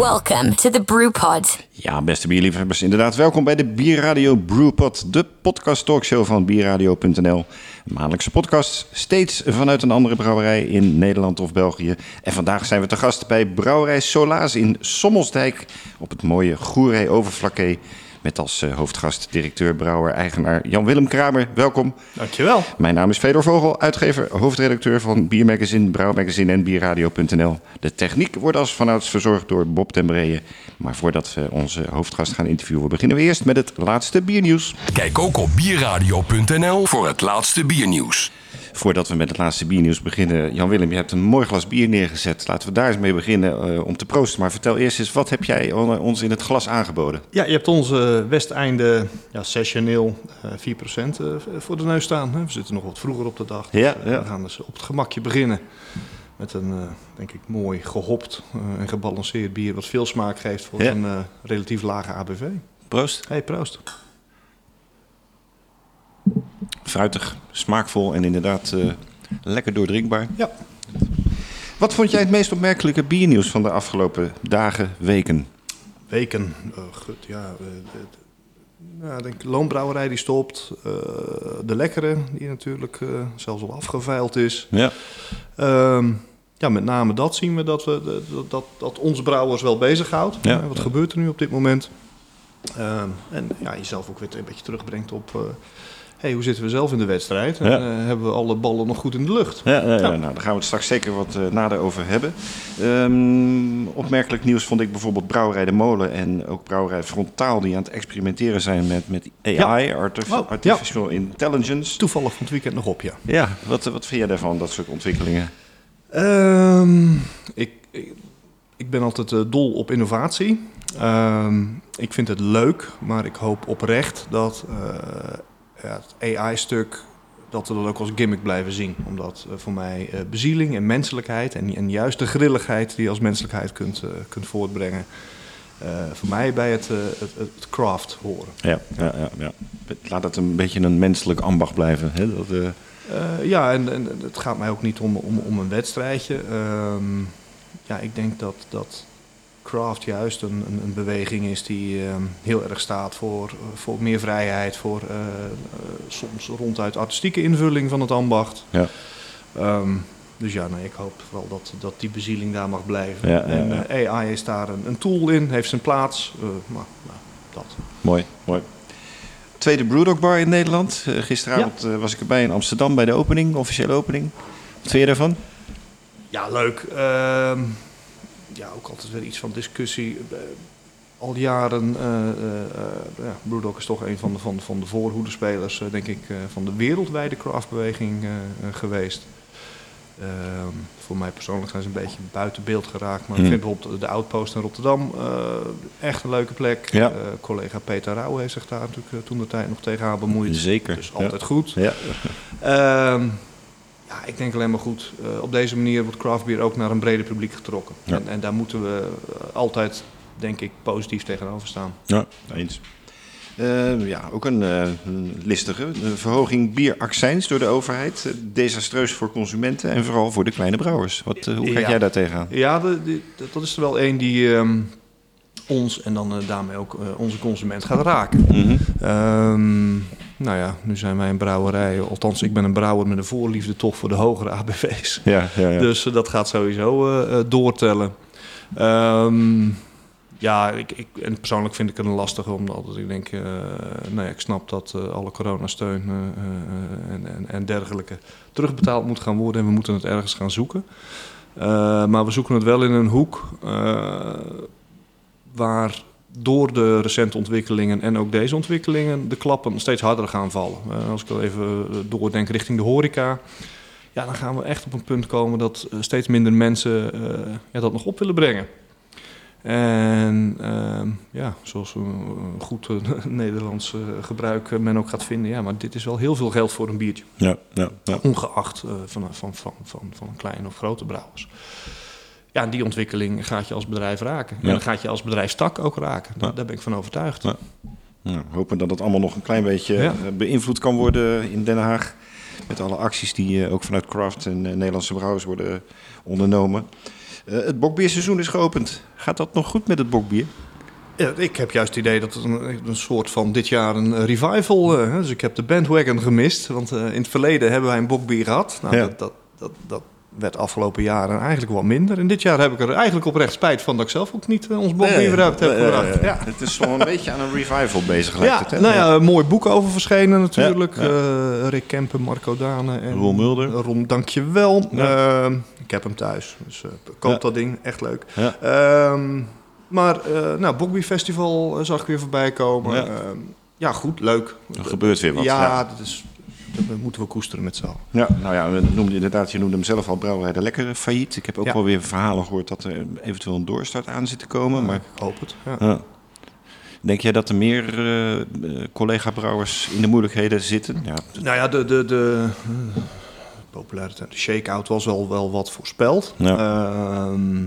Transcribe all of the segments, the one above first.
Welcome to the Brewpod. Ja, beste bierliefhebbers, inderdaad. Welkom bij de Bierradio Brewpod, de podcast talkshow van bierradio.nl. Maandelijkse podcast, steeds vanuit een andere brouwerij in Nederland of België. En vandaag zijn we te gast bij Brouwerij Solaas in Sommelsdijk op het mooie Goeree Overflakkee. Met als eh, hoofdgast directeur, brouwer, eigenaar Jan-Willem Kramer. Welkom. Dankjewel. Mijn naam is Fedor Vogel, uitgever, hoofdredacteur van Biermagazine, Brouwmagazine en Bierradio.nl. De techniek wordt als vanouds verzorgd door Bob ten Breeën. Maar voordat we onze hoofdgast gaan interviewen, beginnen we eerst met het laatste biernieuws. Kijk ook op bierradio.nl voor het laatste biernieuws. Voordat we met het laatste biernieuws beginnen, Jan-Willem, je hebt een mooi glas bier neergezet. Laten we daar eens mee beginnen uh, om te proosten. Maar vertel eerst eens, wat heb jij ons in het glas aangeboden? Ja, je hebt onze Westeinde ja, sessioneel uh, 4% uh, voor de neus staan. We zitten nog wat vroeger op de dag. Dus ja, ja. We gaan dus op het gemakje beginnen. Met een, denk ik, mooi gehopt en gebalanceerd bier... wat veel smaak geeft voor Ja. een relatief lage ABV. Proost. Hey, proost. Fruitig, smaakvol en inderdaad uh, lekker doordrinkbaar. Ja. Wat vond jij het meest opmerkelijke biernieuws van de afgelopen dagen, weken? Weken, uh, goed, ja... Uh, ja, ik denk Loonbrouwerij die stopt. Uh, de Lekkere, die natuurlijk uh, zelfs al afgeveild is. Ja. Um, ja, met name dat zien we dat, we, dat, dat, dat onze brouwers wel bezighoudt. Ja. Uh, wat gebeurt er nu op dit moment? Um, en ja, jezelf ook weer een beetje terugbrengt op... hey, hoe zitten we zelf in de wedstrijd? Ja. En, uh, hebben we alle ballen nog goed in de lucht? Ja, ja, ja. Nou, daar gaan we het straks zeker wat uh, nader over hebben. Um, opmerkelijk nieuws vond ik bijvoorbeeld Brouwerij de Molen en ook Brouwerij Frontaal... die aan het experimenteren zijn met, met AI, Oh, Artificial Intelligence. Toevallig van het weekend nog op, ja. Ja, wat, wat vind jij daarvan, dat soort ontwikkelingen? Um, ik, ik, ik, ben altijd uh, dol op innovatie. Um, ik vind het leuk, maar ik hoop oprecht dat ja, het AI-stuk dat we dat ook als gimmick blijven zien. Omdat uh, voor mij uh, bezieling en menselijkheid en, en juist de grilligheid die je als menselijkheid kunt, uh, kunt voortbrengen. Voor mij bij het, het, het, craft horen. Ja, ja, ja, ja, laat het een beetje een menselijk ambacht blijven. Hè? Dat, ja, en, en, het gaat mij ook niet om, om, om een wedstrijdje. Um, ja, ik denk dat, dat craft juist een, een, een beweging is die um, heel erg staat voor, voor meer vrijheid, voor uh, uh, soms ronduit artistieke invulling van het ambacht. Ja. Um, dus ja, nee, ik hoop wel dat, dat die bezieling daar mag blijven. Ja, ja, en AI is daar een, een, tool in, heeft zijn plaats. Uh, maar nou, dat. Mooi, mooi. Tweede Brewdog Bar in Nederland. Uh, gisteravond was ik erbij in Amsterdam bij de opening, officiële opening. Wat vind je daarvan? Ja, leuk. Ja, ook altijd weer iets van discussie. Uh, al jaren, uh, ja, Brewdog is toch een van de, van, van de voorhoedespelers, denk ik, van de wereldwijde craftbeweging geweest. Uh, voor mij persoonlijk zijn ze een beetje buiten beeld geraakt. Maar Hmm. ik vind bijvoorbeeld de Outpost in Rotterdam uh, echt een leuke plek. Ja. Uh, collega Peter Rauw heeft zich daar natuurlijk uh, toen de tijd nog tegenaan bemoeid. Zeker. Dus altijd ja. goed. Ja. Ja, ik denk alleen maar goed. Uh, op deze manier wordt craftbeer ook naar een breder publiek getrokken. Ja. En, en, daar moeten we altijd, denk ik, positief tegenover staan. Ja, eens. Uh, ja, ook een uh, listige. De verhoging bieraccijns door de overheid. Desastreus voor consumenten en vooral voor de kleine brouwers. Wat, hoe kijk ja. jij daar tegenaan? Ja, de, de, dat is er wel één die um, ons en dan daarmee ook onze consument gaat raken. Mm -hmm. um, nou ja, nu zijn wij een brouwerij. Althans, ik ben een brouwer met een voorliefde toch voor de hogere ABV's. Ja, ja, ja. Dus dat gaat sowieso doortellen. Um, ja, ik, ik, en persoonlijk vind ik het een lastige, omdat ik denk, uh, nou ja, ik snap dat uh, alle coronasteun en, en, en, dergelijke terugbetaald moet gaan worden en we moeten het ergens gaan zoeken. maar we zoeken het wel in een hoek waar door de recente ontwikkelingen en ook deze ontwikkelingen de klappen steeds harder gaan vallen. als ik al even doordenk richting de horeca, ja, dan gaan we echt op een punt komen dat steeds minder mensen ja, dat nog op willen brengen. En ehm, ja, zoals een goed eh, Nederlands eh, gebruik eh, men ook gaat vinden. Ja, maar dit is wel heel veel geld voor een biertje. Ja, ja, ja. Ongeacht eh, van, van, van, van, van kleine of grote brouwers. Ja, en die ontwikkeling gaat je als bedrijf raken. Ja. En dan gaat je als bedrijfstak ook raken. Daar, Ja. daar ben ik van overtuigd. Ja. Nou, hopen dat het allemaal nog een klein beetje Ja. eh, beïnvloed kan worden in Den Haag. Met alle acties die eh, ook vanuit Craft en eh, Nederlandse brouwers worden ondernomen. Eh, het bokbierseizoen is geopend. Gaat dat nog goed met het bokbier? Ja, ik heb juist het idee dat het een, een soort van dit jaar een revival... eh, hè, dus ik heb de bandwagon gemist. Want eh, in het verleden hebben wij een bokbier gehad. Nou, Ja. dat, dat, dat, dat werd afgelopen jaren eigenlijk wat minder. En dit jaar heb ik er eigenlijk oprecht spijt van... dat ik zelf ook niet eh, ons bokbier eruit heb Eh, gebracht. Ja. Het is toch een beetje aan een revival bezig, lijkt Ja, het. Hè? nou ja, een mooi boek over verschenen natuurlijk. Ja, ja. Eh, Rick Kempen, Marco Dane en Roel Mulder. Ron, dankjewel. Ja. Eh, ik heb hem thuis, dus eh, koop Ja. dat ding. Echt leuk. Ja. Ehm, maar, eh nou, Bokbie Festival zag ik weer voorbij komen. Ja. Ja, ja goed, leuk. Er gebeurt weer wat. Ja, ja. Dat, is, dat moeten we koesteren met z'n allen. Ja, nou ja, we noemden inderdaad, je noemde hem zelf al, Brouwerij de Lekkere failliet. Ik heb ook Ja. wel weer verhalen gehoord dat er eventueel een doorstart aan zit te komen. Maar ik hoop het. Ja. Denk jij dat er meer eh, collega-brouwers in de moeilijkheden zitten? Ja, Nou ja, de, de, de eh, populariteit, de shake-out was wel, wel wat voorspeld. Ja. Ehm,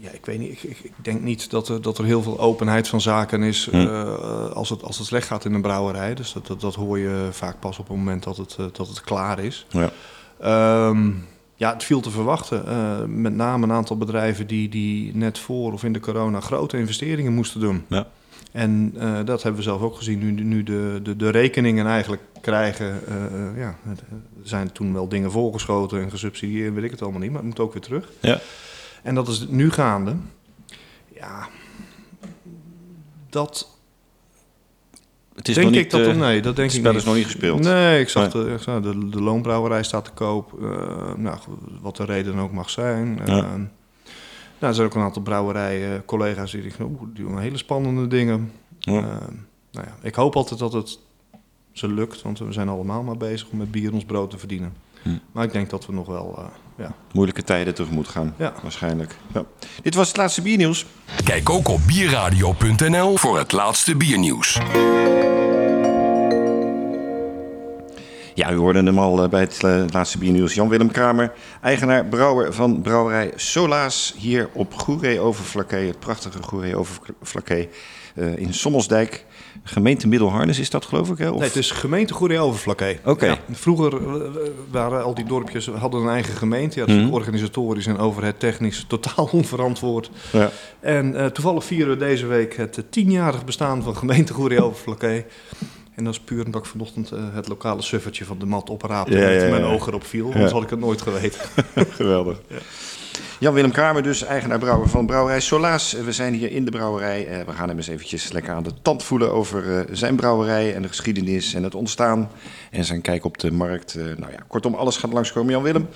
ja, ik weet niet. Ik, ik, denk niet dat er, dat er heel veel openheid van zaken is Hm. eh, als, het, als het slecht gaat in een brouwerij. Dus dat, dat, dat hoor je vaak pas op het moment dat het, eh, dat het klaar is. ja. Ehm, ja, het viel te verwachten. Eh, met name een aantal bedrijven die, die net voor of in de corona grote investeringen moesten doen. Ja. En dat hebben we zelf ook gezien. Nu, nu de, de, de rekeningen eigenlijk krijgen. ja, er zijn toen wel dingen voorgeschoten en gesubsidieerd, weet ik het allemaal niet. Maar het moet ook weer terug. Ja. En dat is nu gaande. Ja, dat Het is denk nog niet, ik dat eh, nee, dat denk het ik spel niet. is nog niet gespeeld. Nee, ik zag, De, ik zag de, de loonbrouwerij staat te koop. eh, nou, wat de reden ook mag zijn. Ja. Eh, nou, er zijn ook een aantal brouwerijen, collega's die denken, oeh, die doen hele spannende dingen. Ja. Nou ja, ik hoop altijd dat het ze lukt, want we zijn allemaal maar bezig om met bier ons brood te verdienen. Hm. Maar ik denk dat we nog wel, ja. Moeilijke tijden tegemoet gaan, Ja. waarschijnlijk. Ja. Dit was het laatste biernieuws. Kijk ook op bierradio.nl voor het laatste biernieuws. Ja, u hoorde hem al eh, bij het eh, laatste biernieuws. Jan-Willem Kramer, eigenaar, brouwer van brouwerij Solaas... hier op Goeree Overflakkee, het prachtige Goeree Overflakkee... eh, in Sommelsdijk, gemeente Middelharnis is dat geloof ik, hè? Of... Nee, het is gemeente Goeree Overflakkee. Oké. Ja, vroeger eh, waren al die dorpjes hadden een eigen gemeente. Ja, dat is Mhm. organisatorisch en overheid technisch totaal onverantwoord. Ja. En eh, toevallig vieren we deze week het eh, tienjarig bestaan van gemeente Goeree Overflakkee. En dat is puur omdat ik vanochtend eh, het lokale suffertje van de mat opraapte. Ja, en ja, mijn oog erop viel. Anders had ik het nooit geweten. Geweldig. Jan-Willem Kramer dus, eigenaar brouwer van brouwerij Solaas. We zijn hier in de brouwerij. Eh, We gaan hem eens eventjes lekker aan de tand voelen over eh, zijn brouwerij en de geschiedenis en het ontstaan. En zijn kijk op de markt. Eh, Nou ja, kortom, alles gaat langskomen. Jan-Willem,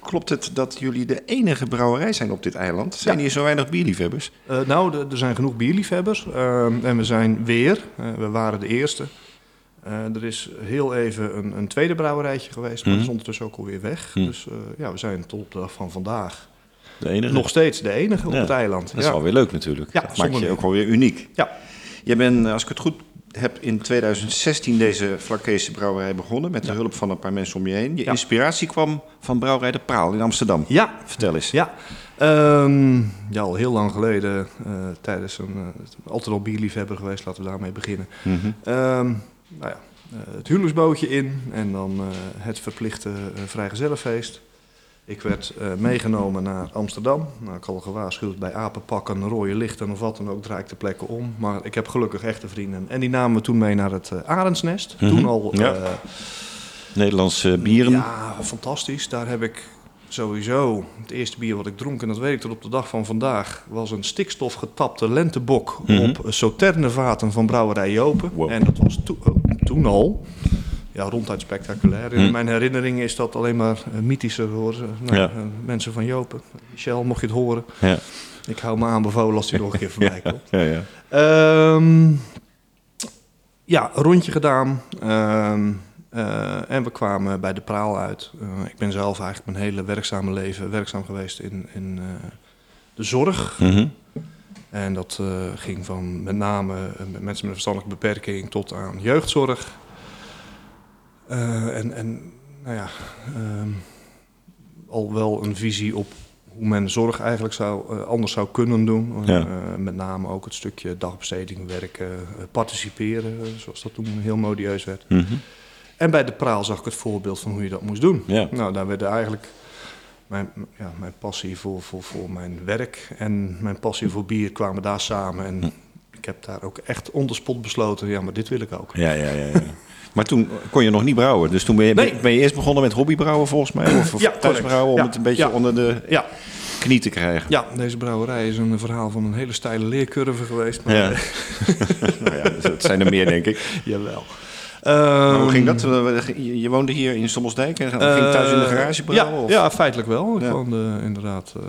klopt het dat jullie de enige brouwerij zijn op dit eiland? Zijn hier zo weinig bierliefhebbers? Nou, er zijn genoeg bierliefhebbers. Ehm, en we zijn weer. we waren de eerste. Eh, er is heel even een, een tweede brouwerijtje geweest, maar Mhm. dat is ondertussen ook alweer weg. Mhm. Dus eh, ja, we zijn tot op de dag van vandaag De enige? nog steeds de enige op Ja, het eiland. Dat is ja. wel weer leuk natuurlijk. Ja, dat maakt je ook wel weer uniek. Ja. Je bent, als ik het goed heb, in 2016 deze Vlakkeese brouwerij begonnen... met de hulp van een paar mensen om je heen. Je inspiratie kwam van Brouwerij de Praal in Amsterdam. Ja, Vertel eens. ja. Ehm, ja, al heel lang geleden, eh, tijdens een, eh, altijd al bierliefhebber geweest, laten we daarmee beginnen. Mhm. Ehm, nou ja, eh, het huwelijksbootje in en dan eh, het verplichte uh, vrijgezellenfeest. Ik werd eh, meegenomen naar Amsterdam. Nou, ik had al gewaarschuwd bij apenpakken, rode lichten of wat dan ook, draai ik de plekken om. Maar ik heb gelukkig echte vrienden. En die namen me toen mee naar het eh, Arendsnest. Mhm. Toen al... Ja. eh, Nederlandse bieren. ja, fantastisch. Daar heb ik sowieso het eerste bier wat ik dronk, en dat weet ik tot op de dag van vandaag, was een stikstofgetapte lentebok Mhm. op sauternevaten van brouwerij Jopen. Wow. En dat was to- oh, toen al ja, ronduit spectaculair. In Mhm. mijn herinnering is dat alleen maar eh, mythischer hoor. Nou, Ja. eh, mensen van Jopen. Michel, mocht je het horen. Ja. Ik hou me aanbevolen als die nog een keer voorbij komt. Ja, ja. Ehm, ja, rondje gedaan. Ehm, eh, en we kwamen bij de praal uit. Eh, ik ben zelf eigenlijk mijn hele werkzame leven werkzaam geweest in, in eh, de zorg. Mhm. En dat eh, ging van met name eh, mensen met een verstandelijke beperking tot aan jeugdzorg. Eh, en, en nou ja, ehm, al wel een visie op hoe men zorg eigenlijk zou, anders zou kunnen doen. Ja. Met name ook het stukje dagbesteding, werken, participeren, zoals dat toen heel modieus werd. Mhm. En bij de praal zag ik het voorbeeld van hoe je dat moest doen. Ja. Nou, daar werden eigenlijk mijn, ja, mijn passie voor, voor, voor mijn werk en mijn passie voor bier kwamen daar samen. En ik heb daar ook echt on the spot besloten, ja, maar dit wil ik ook. Ja, ja, ja. ja. Maar toen kon je nog niet brouwen. Dus toen ben je, Nee. ben je eerst begonnen met hobbybrouwen volgens mij? Of, of Ja, thuisbrouwen om Ja, het een beetje ja. onder de Ja, knie te krijgen? ja, deze brouwerij is een verhaal van een hele steile leercurve geweest. Maar nou ja, het zijn er meer, denk ik. Jawel. Maar hoe ging Ehm, dat? Je je woonde hier in Sommelsdijk en ging thuis in de garage brouwen? Ja, of? ja, feitelijk wel. Ik Ja. woonde inderdaad, eh, eh,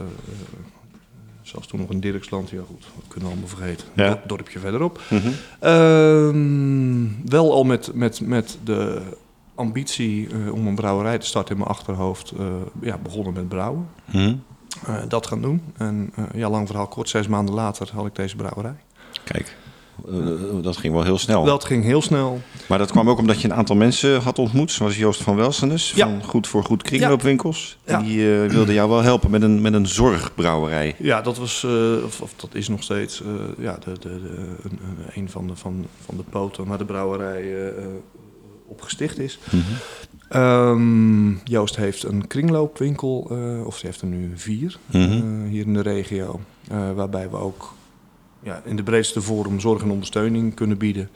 zelfs toen nog in Dirksland. Ja goed, dat kunnen we allemaal vergeten. Ja. Dor- dorpje verderop. Mhm. Ehm, wel al met, met, met de ambitie eh, om een brouwerij te starten in mijn achterhoofd. eh, ja, begonnen met brouwen. Mhm. Eh, dat gaan doen. En eh, ja, lang verhaal kort, zes maanden later had ik deze brouwerij. Kijk, eh, dat ging wel heel snel. Dat ging heel snel. Maar dat kwam ook omdat je een aantal mensen had ontmoet, zoals Joost van Welsenes Ja. van Goed voor Goed Kringloopwinkels. Ja. En die eh, wilde jou wel helpen met een, met een zorgbrouwerij. Ja, dat was, eh, of, of dat is nog steeds eh, ja, de, de, de, een, van de, van, van de poten waar de brouwerij eh, eh, op gesticht is. Ehm, Joost heeft een kringloopwinkel, eh, of ze heeft er nu vier Mhm. eh, hier in de regio. eh, waarbij we ook ja, in de breedste vorm zorg en ondersteuning kunnen bieden.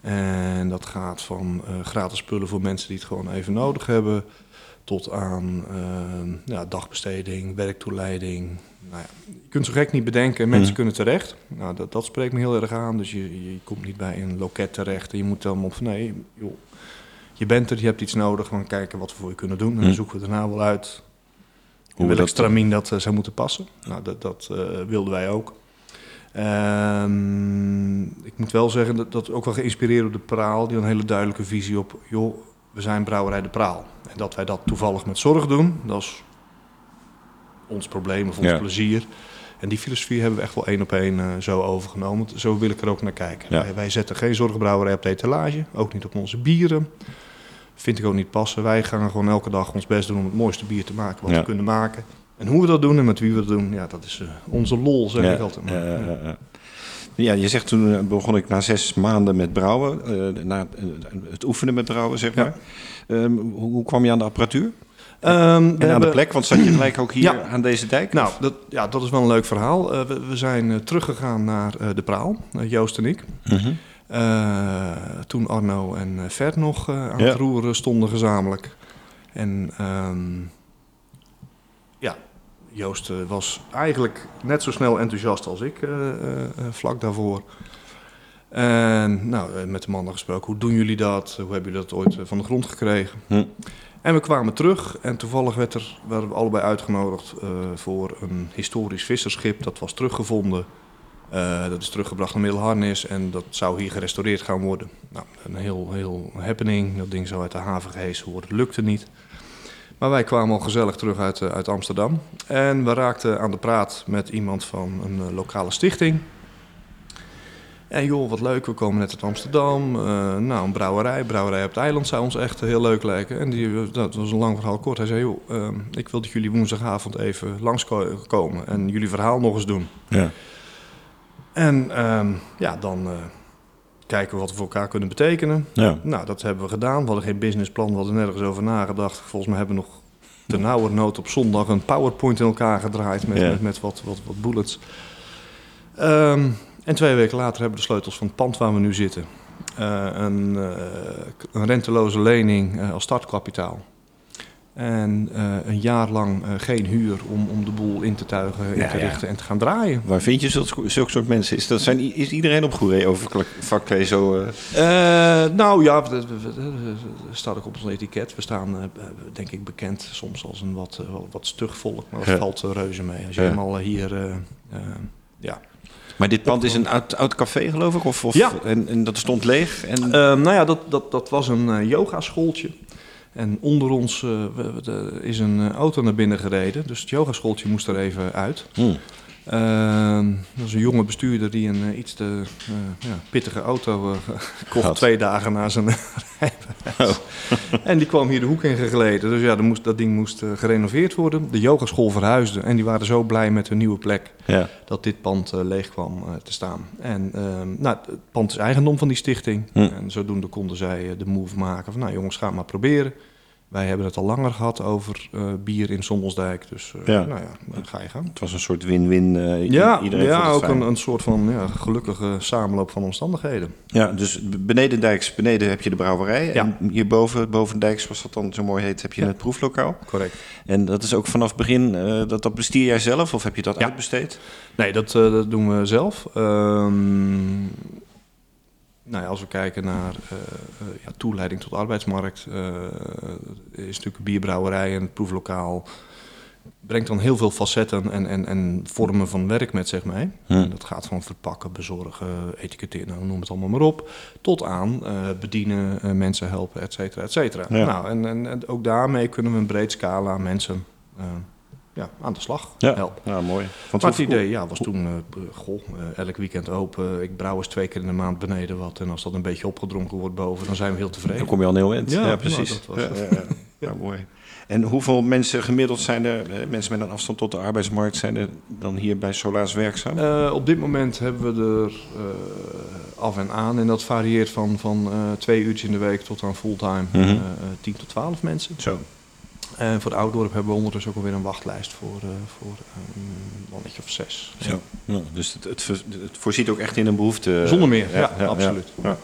En dat gaat van eh, gratis spullen voor mensen die het gewoon even nodig hebben. Tot aan eh, ja, dagbesteding, werktoeleiding. Nou ja, je kunt zo gek niet bedenken, mensen Mhm. kunnen terecht. Nou, dat, dat spreekt me heel erg aan. Dus je, je komt niet bij een loket terecht en je moet dan op van nee, joh, je bent er, je hebt iets nodig, we gaan kijken wat we voor je kunnen doen. En dan Mhm. zoeken we daarna wel uit Hoe we welk dat- stramien dat eh, zou moeten passen. Nou, dat, dat wilden wij ook. Ehm, ik moet wel zeggen dat dat ook wel geïnspireerd door de Praal, die een hele duidelijke visie op, joh, we zijn brouwerij de Praal. En dat wij dat toevallig met zorg doen, dat is ons probleem of ons Ja. plezier. En die filosofie hebben we echt wel één op één eh, zo overgenomen. Zo wil ik er ook naar kijken. Ja. Wij, wij zetten geen zorgbrouwerij op de etalage, ook niet op onze bieren. Vind ik ook niet passen. Wij gaan gewoon elke dag ons best doen om het mooiste bier te maken wat Ja. we kunnen maken. En hoe we dat doen en met wie we dat doen, ja, dat is eh, onze lol, zeg Ja, ik altijd. maar. ja, ja, je zegt toen eh, begon ik na zes maanden met brouwen, eh, na het oefenen met brouwen, zeg Ja. maar. Ehm, hoe, hoe kwam je aan de apparatuur? We En aan de plek, want zat je gelijk ook hier Ja. aan deze dijk? Nou, dat, ja, dat is wel een leuk verhaal. We, we zijn teruggegaan naar de Praal, Joost en ik. Mhm. Toen Arno en Vert nog aan Ja. het roeren stonden gezamenlijk. En ehm, Joost eh, was eigenlijk net zo snel enthousiast als ik eh, eh, vlak daarvoor. En nou, met de mannen gesproken, hoe doen jullie dat? Hoe hebben jullie dat ooit van de grond gekregen? Hm. En we kwamen terug en toevallig werd er, werden we allebei uitgenodigd voor een historisch visserschip. Dat was teruggevonden. Dat is teruggebracht naar Middelharnis en dat zou hier gerestaureerd gaan worden. Nou, een heel, heel happening. Dat ding zou uit de haven gehesen worden. Lukte niet. Maar wij kwamen al gezellig terug uit, eh, uit Amsterdam. En we raakten aan de praat met iemand van een eh, lokale stichting. En joh, wat leuk, we komen net uit Amsterdam. Eh, nou, een brouwerij, brouwerij op het eiland zou ons echt heel leuk lijken. En die, dat was een lang verhaal kort. Hij zei, joh, ik wil dat jullie woensdagavond even langskomen en jullie verhaal nog eens doen. Ja. En ehm, ja, dan kijken wat we voor elkaar kunnen betekenen. Ja. Nou, dat hebben we gedaan. We hadden geen businessplan, we hadden nergens over nagedacht. Volgens mij hebben we nog ten nauwe nood op zondag een PowerPoint in elkaar gedraaid met, Ja. met, met wat, wat, wat bullets. Ehm, en twee weken later hebben we de sleutels van het pand waar we nu zitten. Eh, een, eh, een renteloze lening eh, als startkapitaal. En eh, een jaar lang eh, geen huur om, om de boel in te tuigen, in Ja, te ja. richten en te gaan draaien. Waar vind je zulke, zulke soort mensen? Is, dat zijn, is iedereen op Goeree over vakklee zo... eh, nou ja, staat ook op ons etiket. We staan, denk ik, bekend soms als een wat, wat, stug volk, maar dat Ja. valt reuze mee. Als je helemaal hier, ja. Maar dit pand is een oud, oud café, geloof ik? Of, of, Ja. en, en dat stond leeg? En, nou ja, dat, dat, dat was een yogaschooltje. En onder ons eh, is een eh, auto naar binnen gereden. Dus het yogaschooltje moest er even uit. Hmm. Ehm, dat is een jonge bestuurder die een eh, iets te eh, ja, pittige auto eh, kocht Had. twee dagen na zijn rijbewijs. En die kwam hier de hoek in gegleden. Dus ja, moest, dat ding moest gerenoveerd worden. De yogaschool verhuisde en die waren zo blij met hun nieuwe plek Ja. dat dit pand leeg kwam te staan. En ehm, nou, het pand is eigendom van die stichting. Hm. En zodoende konden zij de move maken van, nou jongens, ga maar proberen. Wij hebben het al langer gehad over eh, bier in Sommelsdijk. Dus eh, Ja. nou ja, dan ga je gaan. Het was een soort win-win. i- Ja, iedereen ja ook een, een soort van ja, gelukkige samenloop van omstandigheden. Ja, dus beneden Dijks, beneden heb je de brouwerij. En hierboven, boven Dijks, zoals dat dan zo mooi heet, heb je het proeflokaal. Correct. En dat is ook vanaf het begin, dat, dat bestier jij zelf of heb je dat uitbesteed? Nee, dat, dat doen we zelf. Ehm, nou ja, als we kijken naar eh, eh, ja, toeleiding tot arbeidsmarkt, eh, is natuurlijk een bierbrouwerij en het proeflokaal brengt dan heel veel facetten en, en, en vormen van werk met zich mee. Hm. En dat gaat van verpakken, bezorgen, etiketteren, nou, noem het allemaal maar op, tot aan bedienen, mensen helpen, et cetera, et cetera. Ja. Nou, en, en, en ook daarmee kunnen we een breed scala aan mensen ja, aan de slag helpen. ja mooi. Want Maar het idee ja, was toen, eh, goh, eh, elk weekend open. Ik brouw eens twee keer in de maand beneden wat. En als dat een beetje opgedronken wordt boven, dan zijn we heel tevreden. Dan kom je al een heel eind. Ja, Ja, precies. nou, dat was ja, het. ja, ja. Ja, mooi. En hoeveel mensen gemiddeld zijn er, eh, mensen met een afstand tot de arbeidsmarkt, zijn er dan hier bij Solaas werkzaam? Eh, op dit moment hebben we er eh, af en aan. En dat varieert van, van eh, twee uurtjes in de week tot aan fulltime. Eh, 10 tot 12 mensen. Zo. En voor de Oudorp hebben we ondertussen ook alweer een wachtlijst voor, eh, voor eh, een mannetje of zes. Zo. Ja, dus het, het, voorziet ook echt in een behoefte. Zonder meer, ja, absoluut. ja.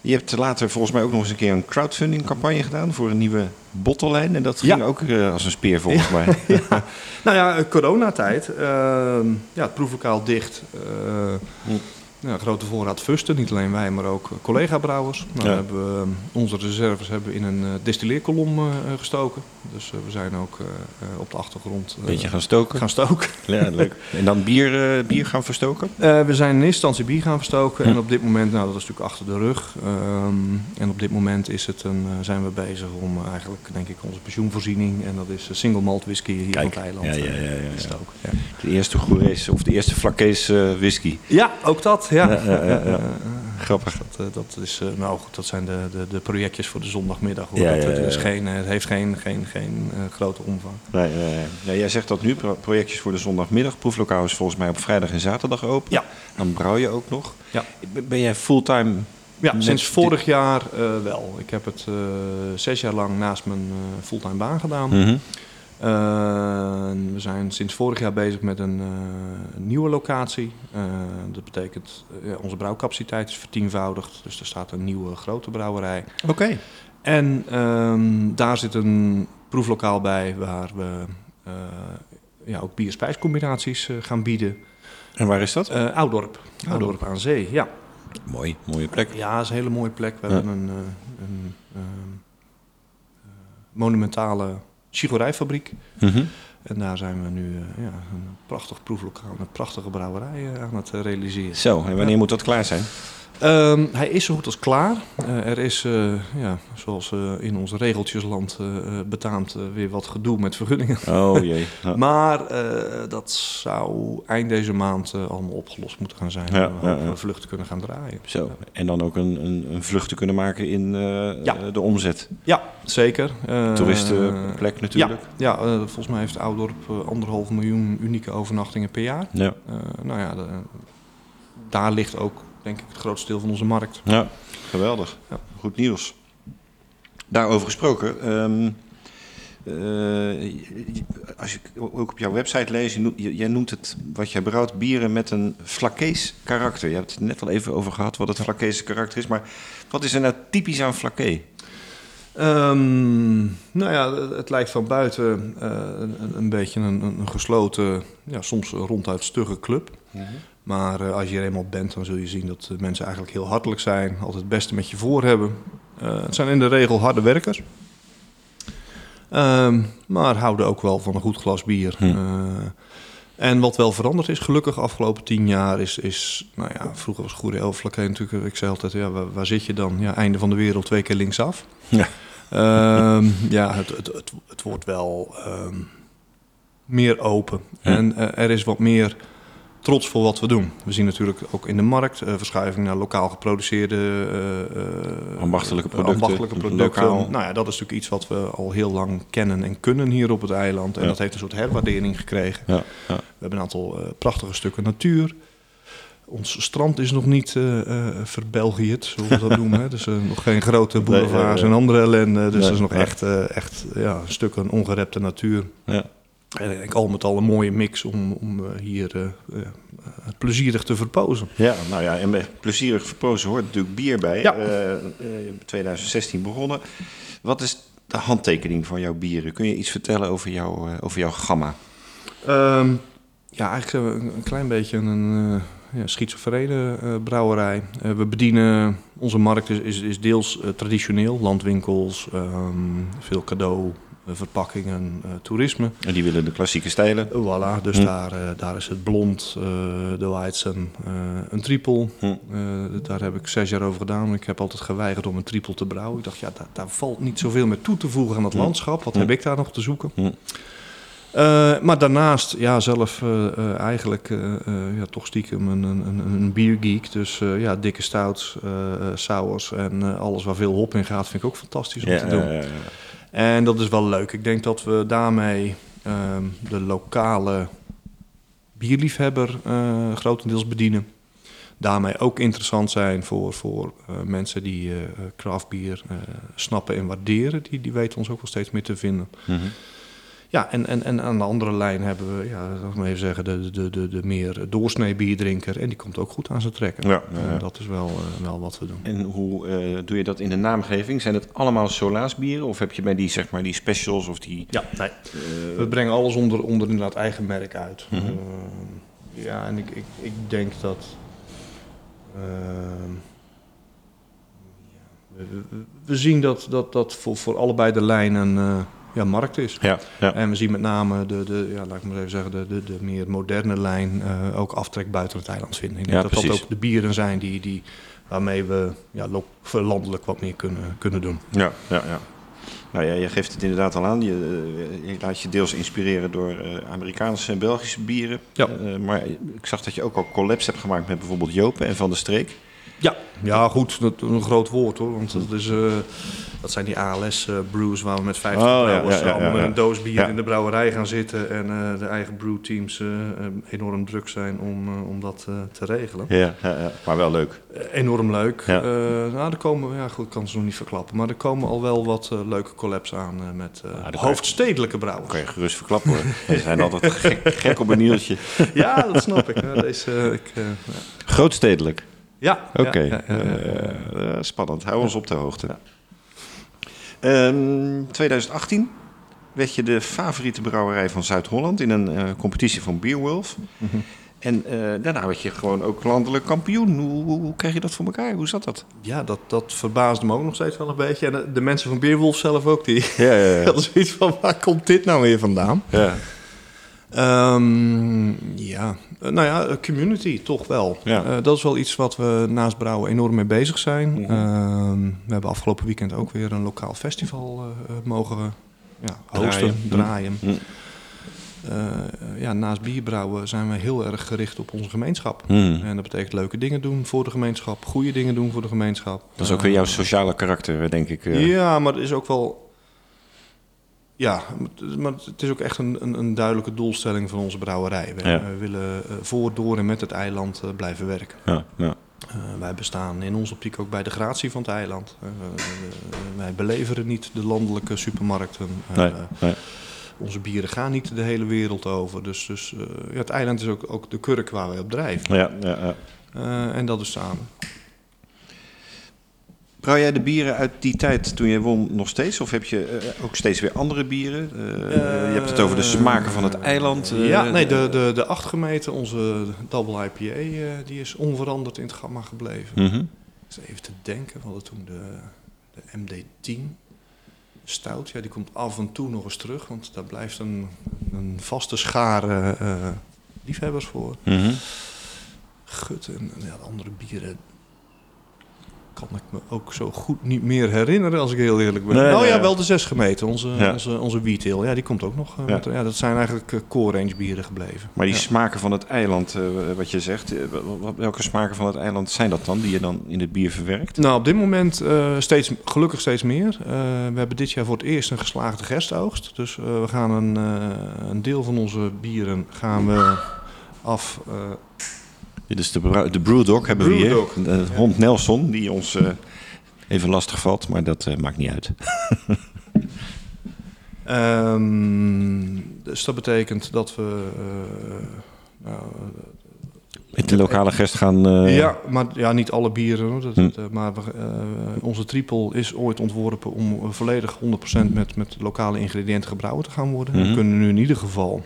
Je hebt later volgens mij ook nog eens een keer een crowdfunding campagne gedaan voor een nieuwe bottellijn. En dat ging Ja. ook eh, als een speer volgens mij. ja. Nou ja, coronatijd. ehm, ja, het proeflokaal dicht. eh, Hm. ja, grote voorraad fusten. Niet alleen wij, maar ook eh, collega-brouwers. Nou, Ja. hebben we, eh, onze reserves hebben we in een eh, destilleerkolom gestoken. Dus we zijn ook op de achtergrond Een beetje gaan stoken. gaan stoken. Ja, leuk. En dan bier, bier gaan verstoken? We zijn in eerste instantie bier gaan verstoken. Hm. En op dit moment, nou dat is natuurlijk achter de rug. Ehm, en op dit moment is het een, zijn we bezig om eigenlijk, denk ik, onze pensioenvoorziening. En dat is single malt whisky hier Kijk, van het eiland. ja, ja, ja, ja, ja. te stoken. Ja. De eerste Goerese of de eerste Flakkees whisky. Ja, ook dat. Ja. Ja, ja, ja, ja. Eh, eh, Grappig. dat, eh, dat, is, eh, nou goed, dat zijn de, de, de projectjes voor de zondagmiddag. Hoor. Ja, Dat- ja, het, ja, is geen, eh, het heeft geen, geen, geen eh, grote omvang. Nee, nee, nee. Ja, jij zegt dat nu, pro- projectjes voor de zondagmiddag. Proeflokaal is volgens mij op vrijdag en zaterdag open. Ja. Dan brouw je ook nog. Ja. Ben- jij fulltime? Ja, sinds vorig jaar eh, wel. Ik heb het eh, zes jaar lang naast mijn eh, fulltime baan gedaan. Mhm. Eh, we zijn sinds vorig jaar bezig met een eh, nieuwe locatie. Eh, dat betekent, eh, onze brouwcapaciteit is vertienvoudigd. Dus er staat een nieuwe grote brouwerij. Oké. En ehm, daar zit een proeflokaal bij waar we eh, ja, ook bier-spijscombinaties gaan bieden. En waar is dat? Oudorp. Oudorp aan zee, ja. Mooi, mooie plek. Ja, dat is een hele mooie plek. We Ja. hebben een, een ehm, chigorijfabriek. Mhm. En daar zijn we nu eh, ja, een prachtig proeflokaal met prachtige brouwerijen aan het eh, realiseren. Zo, en wanneer moet dat klaar zijn? Ehm, hij is zo goed als klaar. Eh, er is, eh, ja, zoals eh, in ons regeltjesland betaamt, weer wat gedoe met vergunningen. Oh jee. Ja. Maar dat zou eind deze maand allemaal opgelost moeten gaan zijn. Ja, we ja, vluchten kunnen gaan draaien. Zo, en dan ook een, een, een vlucht te kunnen maken in de omzet. Ja, zeker. Toeristenplek natuurlijk. Ja, volgens mij heeft Oudorp anderhalf miljoen unieke overnachtingen per jaar. Ja. Nou ja, de- daar ligt ook, denk ik, het grootste deel van onze markt. Ja, geweldig. Ja. Goed nieuws. Daarover gesproken. ehm, eh, als ik ook op jouw website lees, je noemt- je- jij noemt het wat jij brouwt bieren met een flakkees karakter. Je hebt het net al even over gehad wat het flakkees karakter is. Maar wat is er nou typisch aan flakké? Ehm, nou ja, het lijkt van buiten eh, een, een beetje een, een gesloten, ja, soms ronduit stugge club. Maar eh, als je er eenmaal bent, dan zul je zien dat de mensen eigenlijk heel hartelijk zijn. Altijd het beste met je voor hebben. Eh, het zijn in de regel harde werkers. Ehm, maar houden ook wel van een goed glas bier. Hm. Eh, en wat wel veranderd is, gelukkig afgelopen tien jaar, is, is nou ja, vroeger was Goede Elflakke natuurlijk, ik zei altijd, ja, waar, waar zit je dan? Ja, einde van de wereld, twee keer linksaf. Ja. Ehm, ja, het, het, het, het wordt wel ehm, meer open. En eh, er is wat meer trots voor wat we doen. We zien natuurlijk ook in de markt eh, verschuiving naar lokaal geproduceerde... eh, Ambachtelijke producten, ambachtelijke producten. lokaal. Nou ja, dat is natuurlijk iets wat we al heel lang kennen en kunnen hier op het eiland. En Ja. dat heeft een soort herwaardering gekregen. Ja, ja. We hebben een aantal prachtige stukken natuur. Ons strand is nog niet verbelgiëd, zoals we dat noemen. Hè. Dus eh, nog geen grote boulevards nee, en andere ellende. Dus dat is nog echt, echt ja, een stuk een ongerepte natuur. ja. En ik al met al een mooie mix om, om eh, hier eh, eh, plezierig te verpozen. Ja, nou ja, en met plezierig verpozen hoort natuurlijk bier bij. Ja. Eh, eh, 2016 begonnen. Wat is de handtekening van jouw bieren? Kun je iets vertellen over, jouw eh, over jouw gamma? Ehm, ja, eigenlijk zijn we een, klein beetje een ja, schizofrene brouwerij. We bedienen, onze markt is, is, is deels traditioneel, landwinkels, ehm, veel cadeau, verpakkingen, eh, toerisme. En die willen de klassieke stijlen. Voilà, dus Hm. daar, eh, daar is het blond, eh, de Weizen, eh een triple. Hm. Eh, daar heb ik zes jaar over gedaan. Ik heb altijd geweigerd om een triple te brouwen. Ik dacht, ja, daar, daar valt niet zoveel meer toe te voegen aan het Hm. landschap. Wat heb ik daar nog te zoeken? Eh, maar daarnaast, ja, zelf eh, eh, eigenlijk eh, eh, ja, toch stiekem een, een, een, een biergeek. Dus eh, ja, dikke stouts, eh eh, sours en eh, alles waar veel hop in gaat, vind ik ook fantastisch om Ja, te doen. ja, ja, ja. En dat is wel leuk. Ik denk dat we daarmee ehm, de lokale bierliefhebber eh, grotendeels bedienen. Daarmee ook interessant zijn voor, voor eh, mensen die eh craftbier snappen en waarderen. Die, die weten ons ook wel steeds meer te vinden. Mhm. Ja, en, en, en aan de andere lijn hebben we, ja, laat ik maar even zeggen, de, de, de, de meer doorsnee bierdrinker. En die komt ook goed aan zijn trekken. Ja, ja, ja. En dat is wel, eh, wel wat we doen. En hoe eh, doe je dat in de naamgeving? Zijn het allemaal solaasbieren? Of heb je bij die, zeg maar, die specials of die... Ja, nee. eh, We brengen alles onder, onder inderdaad eigen merk uit. Mhm. Ja, en ik, ik, ik denk dat. ehm, ja, we, we- we zien dat dat, dat voor, voor allebei de lijnen eh, ja, markt is. ja, ja. En we zien met name de, de ja, laat ik maar even zeggen, de, de, de meer moderne lijn eh, ook aftrek buiten het eiland vinden. Ik denk dat dat ook de bieren zijn die, die, waarmee we ja, landelijk wat meer kunnen, kunnen doen. Ja, ja, ja. Nou ja, je geeft het inderdaad al aan. Je, eh, je laat je deels inspireren door eh, Amerikaanse en Belgische bieren. Ja. Maar ik zag dat je ook al collabs hebt gemaakt met bijvoorbeeld Jopen en Van der Streek. Ja, ja goed, dat is een groot woord hoor. Want dat, is, eh, dat zijn die ALS-brews waar we met 50 Oh, ja, brouwers ja, ja, allemaal ja, met ja. een doos bier Ja. in de brouwerij gaan zitten. En eh, de eigen brewteams eh, eh, enorm druk zijn om, eh, om dat eh, te regelen. Ja, ja, ja. maar wel leuk. Eh, enorm leuk. Ja. Eh, nou, er komen, ja goed, ik kan ze nog niet verklappen. Maar er komen al wel wat eh, leuke collabs aan eh, met eh, Ah, hoofdstedelijke brouwers. kan je gerust verklappen hoor. Ze zijn altijd gek, gek op een nieltje. Ja, dat snap ik. Ja, deze, eh, ik eh, Grootstedelijk. Ja, Oké. ja, ja, ja, ja, ja. Eh, eh, spannend. Hou ons op de hoogte. Ehm, 2018 werd je de favoriete brouwerij van Zuid-Holland in een eh, competitie van Beerwolf. Mhm. En eh, daarna werd je gewoon ook landelijk kampioen. Hoe, hoe, hoe kreeg je dat voor elkaar? Hoe zat dat? Ja, dat, dat verbaasde me ook nog steeds wel een beetje. En de, de mensen van Beerwolf zelf ook, die Ja, ja, hadden zoiets van, waar komt dit nou weer vandaan? ja. Ehm, ja, Eh, nou ja, eh, community toch wel. Ja. Eh, dat is wel iets wat we naast brouwen enorm mee bezig zijn. Mhm. Ehm, we hebben afgelopen weekend ook weer een lokaal festival mogen ja, hosten, Draaien. Mhm. Eh, ja, naast bierbrouwen zijn we heel erg gericht op onze gemeenschap. En dat betekent leuke dingen doen voor de gemeenschap, goede dingen doen voor de gemeenschap. Dat is ook weer jouw sociale karakter, denk ik. ja, maar het is ook wel. Ja, maar het is ook echt een, een, een duidelijke doelstelling van onze brouwerij. We, Ja. willen eh, voor, door en met het eiland eh, blijven werken. Ja, ja. Eh, wij bestaan in onze optiek ook bij de gratie van het eiland. Eh, wij beleveren niet de landelijke supermarkten. Nee, nee. Onze bieren gaan niet de hele wereld over. Dus, dus ja, het eiland is ook, ook de kurk waar wij op drijven. Ja, ja, ja. En dat is samen. Brouw jij de bieren uit die tijd toen je won nog steeds? Of heb je eh, ook steeds weer andere bieren? Eh, je hebt het over de smaken van het eiland. eh, ja, nee, de, de, de acht gemeten, onze double IPA, eh, die is onveranderd in het gamma gebleven. Mhm. Dus even te denken, we hadden toen de, de MD10 stout. Ja, die komt af en toe nog eens terug, want daar blijft een, een vaste schare eh, liefhebbers voor. Mhm. Gut en ja, de andere bieren kan ik me ook zo goed niet meer herinneren, als ik heel eerlijk ben. Nee, nee, ja, wel de zes gemeten. Onze, Ja. onze, onze wheat ale. Ja, die komt ook nog. eh, Ja. met- ja, dat zijn eigenlijk eh, core range bieren gebleven. Maar die Ja. smaken van het eiland, eh, wat je zegt, welke smaken van het eiland zijn dat dan, die je dan in het bier verwerkt? Nou, op dit moment steeds, gelukkig steeds meer. We hebben dit jaar voor het eerst een geslaagde gerstoogst. Dus we gaan een, een deel van onze bieren gaan we af. Dit is de, de Brewdog hebben we hier. De hond Nelson, die ons eh, even lastig valt, maar dat eh, maakt niet uit. ehm, dus dat betekent dat we. eh, nou, Met de lokale gest gaan... ja, maar ja, niet alle bieren. Hoor. Dat, Hm. dat, maar we, onze triple is ooit ontworpen om volledig 100% met, met lokale ingrediënten gebrouwen te gaan worden. We kunnen nu in ieder geval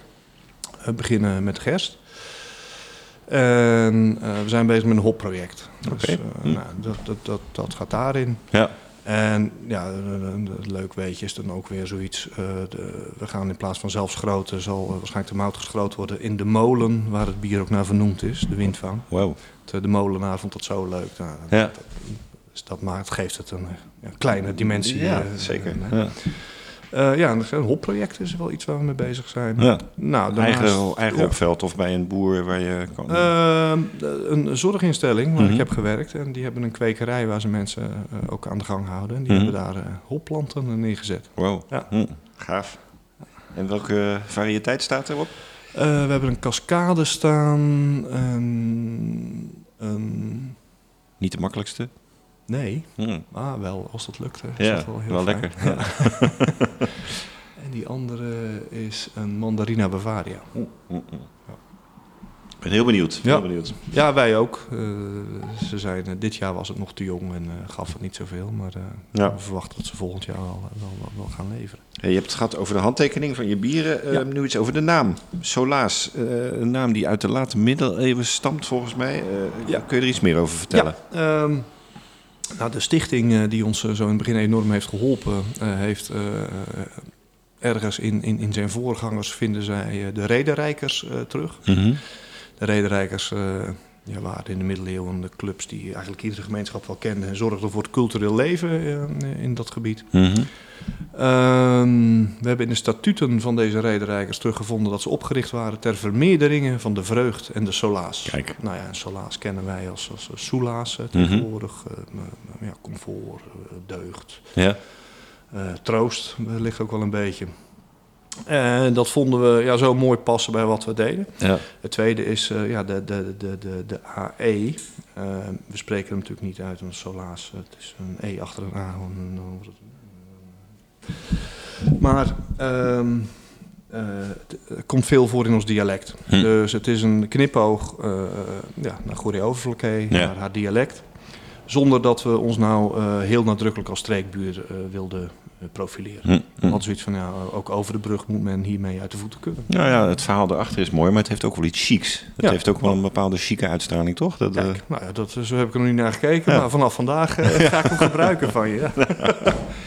beginnen met gerst. En eh, we zijn bezig met een hopproject. Dus eh, Hm. nou, dat, dat, dat, dat gaat daarin. Ja. En ja, leuk weetje is dan ook weer zoiets. eh, de, we gaan in plaats van zelf schroten, zal waarschijnlijk de mout geschroten worden in de molen waar het bier ook naar vernoemd is, de windvang. Wow. De, de molenaar vond dat zo leuk. Nou, Ja. dat, dus dat maakt, geeft het een kleine dimensie. Ja, zeker. Ja. Eh, ja, en een hopproject is wel iets waar we mee bezig zijn. Ja. Nou, daarnaast- Eigen, eigen ja. opveld of bij een boer waar je kan... Ehm, een zorginstelling waar Mhm. ik heb gewerkt. En die hebben een kwekerij waar ze mensen eh, ook aan de gang houden. En die Mhm. hebben daar eh, hopplanten neergezet. wow. Ja. Hm, gaaf. En welke variëteit staat erop? We hebben een cascade staan. Een- Niet de makkelijkste. Nee, Hm. ah, wel, als dat lukt. is Ja, dat wel heel wel fijn. lekker. Ja. En die andere is een Mandarina Bavaria. Hm, hm, hm. Ik ben heel benieuwd. Ja. Heel benieuwd. Ja, wij ook. Eh, ze zijn, eh, dit jaar was het nog te jong en eh, gaf het niet zoveel. Maar Ja. we verwachten dat ze volgend jaar wel, wel, wel, wel gaan leveren. Hey, je hebt het gehad over de handtekening van je bieren. Nu iets over de naam. Solaas. een naam die uit de late middeleeuwen stamt volgens mij. Ja. Kun je er iets meer over vertellen? Ja, ehm, nou, de stichting eh, die ons eh, zo in het begin enorm heeft geholpen, eh, heeft ergens in, in, in zijn voorgangers vinden zij de rederijkers terug. Mhm. De rederijkers ja, waren in de middeleeuwen de clubs die eigenlijk iedere gemeenschap wel kende en zorgden voor het cultureel leven eh, in dat gebied. Mhm. Ehm, we hebben in de statuten van deze rederijkers teruggevonden dat ze opgericht waren ter vermeerderingen van de vreugd en de solaas. Kijk. Nou ja, en solaas kennen wij als, als eh, soelaas eh, Mhm. tegenwoordig. eh, m- m- ja, comfort, eh, deugd, Ja. eh, troost eh, ligt ook wel een beetje. En dat vonden we ja, zo mooi passen bij wat we deden. Ja. Het tweede is eh, ja, de, de, de, de, de AE. Eh, we spreken hem natuurlijk niet uit een solaas. Het is een E achter een A. Maar ehm, eh, het komt veel voor in ons dialect. Hm. Dus het is een knipoog eh, ja, naar Goeree Overvlakke, Ja. naar haar dialect. Zonder dat we ons nou eh, heel nadrukkelijk als streekbuur eh, wilden eh, profileren. Hm, hm. Zoiets van, ja, ook over de brug moet men hiermee uit de voeten kunnen. Nou ja, het verhaal erachter is mooi, maar het heeft ook wel iets chics. Het Ja. heeft ook wel een bepaalde chique uitstraling, toch? Dat, Kijk, nou ja, dat, zo heb ik er nog niet naar gekeken, Ja. maar vanaf vandaag ga ik hem gebruiken van je.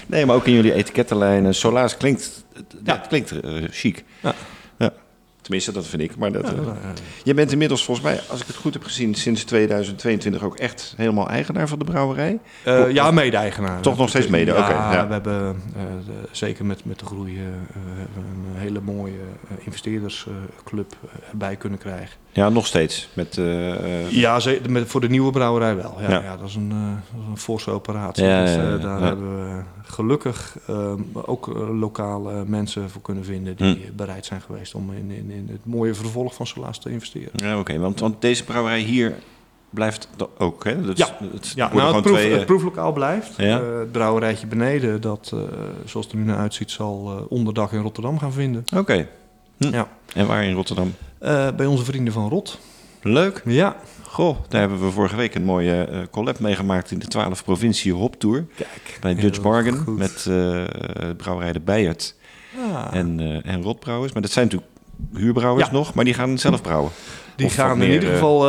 Nee, maar ook in jullie etikettenlijnen. Solaas klinkt, klinkt chic. Ja. Tenminste, dat vind ik. Maar dat, Ja, eh, ja. Je bent inmiddels volgens mij, als ik het goed heb gezien, sinds 2022 ook echt helemaal eigenaar van de brouwerij. Eh, ja, mede-eigenaar. Toch nog steeds mede, Ja, oké, ja. we hebben eh, zeker met, met de groei een hele mooie investeerdersclub erbij kunnen krijgen. Ja, nog steeds. Met, eh, Ja, ze- met, voor de nieuwe brouwerij wel. Ja, Ja. ja. dat, is een, eh, dat is een forse operatie. Ja, Dus, daar hebben we gelukkig ook lokale mensen voor kunnen vinden die Hm. bereid zijn geweest om in, in, in het mooie vervolg van Solaas te investeren. ja, oké. want, want deze brouwerij hier blijft ook, hè? Dat, Ja. het Ja, nou, gewoon het, proef, twee, het proeflokaal blijft. Ja. Het brouwerijtje beneden, dat zoals het er nu naar uitziet, zal onderdak in Rotterdam gaan vinden. Oké. Hm. Ja. En waar in Rotterdam? Eh, bij onze vrienden van Rot. Leuk. Ja. Goh, daar hebben we vorige week een mooie eh, collab meegemaakt in de 12 provincie Hop Tour. Kijk. Bij Dutch Bargain goed. met eh brouwerij de Beijert Ah, en, en Rotbrouwers. Maar dat zijn natuurlijk huurbrouwers Ja. nog, maar die gaan zelf brouwen. die of gaan in ieder geval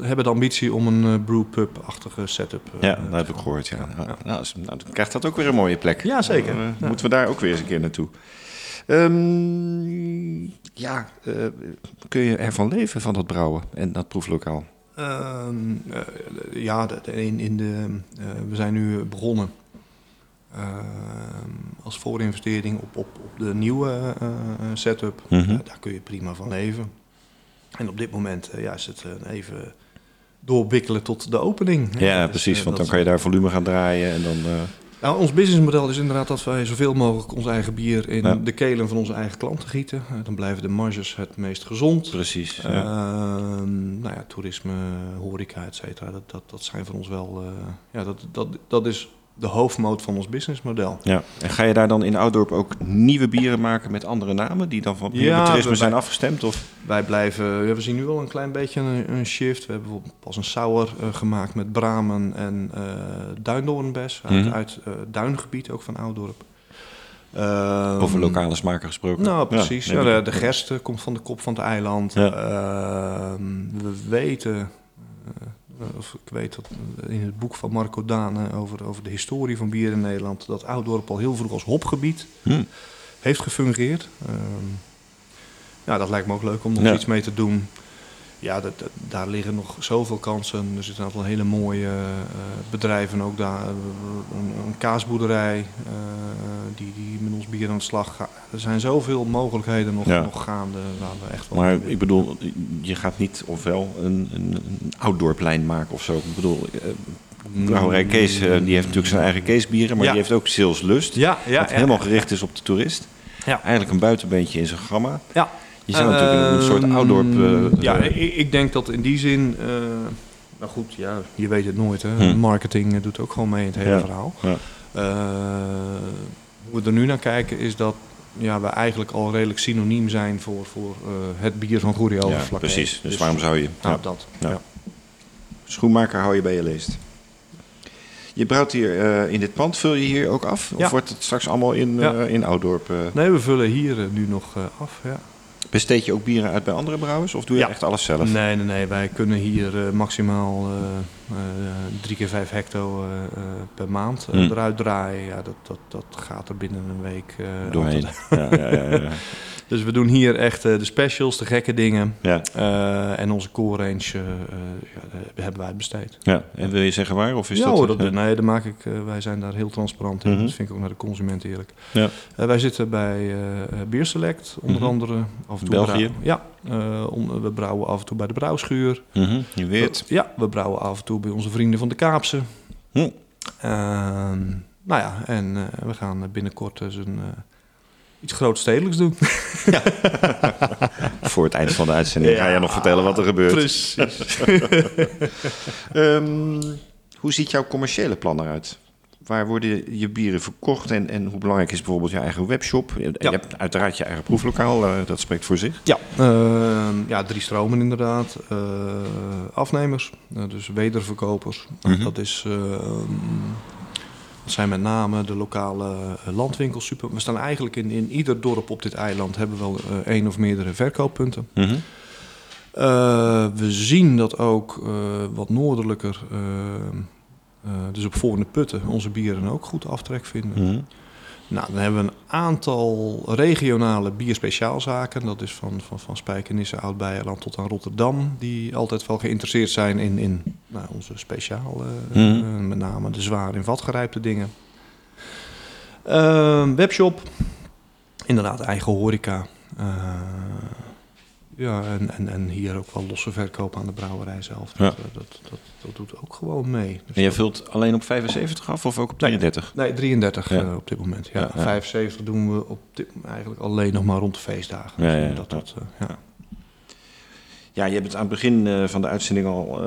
hebben de ambitie om een brewpub-achtige setup. Ja, dat heb ik gehoord. Ja. Nou, nou, dan krijgt dat ook weer een mooie plek. Ja, zeker. Moeten we daar ook weer eens een keer naartoe. Ehm, ja, eh, kun je ervan leven van dat brouwen en dat proeflokaal? Eh, ja, in, in de, eh, we zijn nu begonnen ehm, als voorinvestering op, op, op de nieuwe setup. Mhm. Daar kun je prima van leven. En op dit moment ja, is het even doorwikkelen tot de opening. Ja, Dus, precies. Want dan kan je daar volume gaan draaien en dan... nou, ons businessmodel is inderdaad dat wij zoveel mogelijk ons eigen bier in Ja. de kelen van onze eigen klanten gieten. Eh, dan blijven de marges het meest gezond. precies. ja. Ehm, nou ja, toerisme, horeca, et cetera, dat, dat, dat zijn voor ons wel... eh, ja, dat, dat, dat is de hoofdmoot van ons businessmodel. Ja, en ga je daar dan in Oudorp ook nieuwe bieren maken met andere namen die dan van Ja, we- zijn afgestemd? Of? Wij blijven, we zien nu wel een klein beetje een, een shift. We hebben bijvoorbeeld pas een sour eh, gemaakt met bramen en eh duindoornbes uit, Mhm. uit eh, duingebied, ook van Oudorp. Ehm, Over lokale smaken gesproken? Nou, precies. Ja, de, de gerst eh, komt van de kop van het eiland. Ehm, we weten, of ik weet dat eh, in het boek van Marco Daan eh, over, over de historie van bier in Nederland, dat Ouddorp al heel vroeg als hopgebied Hm. heeft gefungeerd. Ehm, ja, dat lijkt me ook leuk om nog Ja. iets mee te doen. Ja, dat, dat- daar liggen nog zoveel kansen. Er zitten een aantal hele mooie eh, bedrijven ook daar. Een, een kaasboerderij eh, die, die met ons bier aan de slag gaat. Er zijn zoveel mogelijkheden nog, Ja. nog gaande waar we echt wel Maar willen. ik bedoel, je gaat niet ofwel een, een, een Ouddorplijn maken of zo. Ik bedoel, eh, brouwerij Kees, eh, die heeft natuurlijk zijn eigen Keesbieren, maar Ja. die heeft ook Sales Lust. Ja, ja, wat helemaal gericht is op de toerist. Ja. Eigenlijk een buitenbeentje in zijn gamma. Ja. Je zou natuurlijk een soort Ehm, Ouddorp... eh, ja, ik, ik denk dat in die zin... nou goed, ja, je weet het nooit. Hè. Hm. Marketing doet ook gewoon mee in het hele verhaal. ja. Hoe we er nu naar kijken is dat ja, we eigenlijk al redelijk synoniem zijn voor, voor eh, het bier van Goerie ja, precies. Dus waarom zou je... Nou, ja. dat. Ja. Ja. Schoenmaker hou je bij je leest. Je brouwt hier eh, in dit pand, vul je hier ook af? Of wordt het straks allemaal in, eh, in Ouddorp? eh? Nee, we vullen hier nu nog af. Ja. Besteed je ook bieren uit bij andere brouwers? Of doe je Ja. echt alles zelf? Nee, nee, nee. Wij kunnen hier eh, maximaal eh, drie keer vijf hecto per maand eh, Hm. eruit draaien. Ja, dat, dat, dat gaat er binnen een week Doorheen. altijd. Ja, ja, ja, ja. Dus we doen hier echt eh, de specials, de gekke dingen. ja, Eh, en onze core range eh, ja, hebben wij uitbesteed. ja. En wil je zeggen waar? Of is ja, dat, hoor, dat, nee, daar maak ik, wij zijn daar heel transparant in. Mhm. Dat vind ik ook naar de consument eerlijk. Ja. Wij zitten bij Beer Select, onder Mhm. andere. Af en toe België? Ja, we brouwen af en toe bij de brouwschuur. Mhm, Je weet. We- ja, we brouwen af en toe bij onze vrienden van de Kaapse. Hm. Ehm, nou ja, en we gaan binnenkort dus een, iets grootstedelijks doen. Voor het eind van de uitzending ga je nog vertellen wat er gebeurt. Precies. Ehm, hoe ziet jouw commerciële plan eruit? Waar worden je bieren verkocht en, en hoe belangrijk is bijvoorbeeld je eigen webshop? Je, je Ja. hebt uiteraard je eigen proeflokaal, eh, dat spreekt voor zich. Ja, ehm, ja drie stromen inderdaad. Eh, afnemers, eh, dus wederverkopers. Mhm. Dat, is, ehm, dat zijn met name de lokale eh, landwinkels. Super. We staan eigenlijk in, in ieder dorp op dit eiland hebben we wel eh, één of meerdere verkooppunten. Mhm. Eh, we zien dat ook wat noordelijker, dus op Voorne Putten, onze bieren ook goed aftrek vinden. Mhm. Nou, dan hebben we een aantal regionale bierspeciaalzaken. Dat is van, van, van Spijkenisse, Oud-Beijerland tot aan Rotterdam. Die altijd wel geïnteresseerd zijn in, in nou, onze speciaal. eh, Mhm. eh, met name de zwaar in vat gerijpte dingen. Ehm, webshop. Inderdaad, eigen horeca. Eh, ja, en, en, en hier ook wel losse verkoop aan de brouwerij zelf. Dat, Ja. dat, dat, dat doet ook gewoon mee. Dus En jij vult alleen op 75 af of ook op Nee. 33? Nee, 33 Ja. eh, op dit moment. Ja. Ja, ja. 75 doen we op dit, eigenlijk alleen nog maar rond de feestdagen. Ja, Dus dat, dat, eh, ja. Ja, je hebt het aan het begin eh, van de uitzending al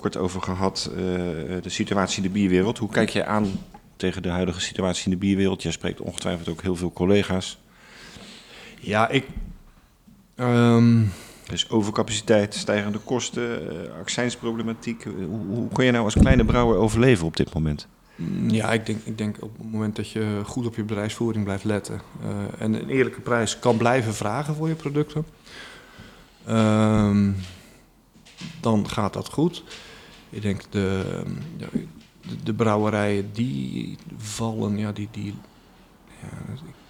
kort over gehad. eh, de situatie in de bierwereld. Hoe kijk jij aan tegen de huidige situatie in de bierwereld? Jij spreekt ongetwijfeld ook heel veel collega's. ja, ik... ehm, is overcapaciteit, stijgende kosten, eh, accijnsproblematiek. Hoe, hoe kun je nou als kleine brouwer overleven op dit moment? Mm, Ja, ik denk, ik denk op het moment dat je goed op je bedrijfsvoering blijft letten eh, en een eerlijke prijs kan blijven vragen voor je producten, ehm, dan gaat dat goed. Ik denk de, de, de brouwerijen die vallen, ja, die, die, ja,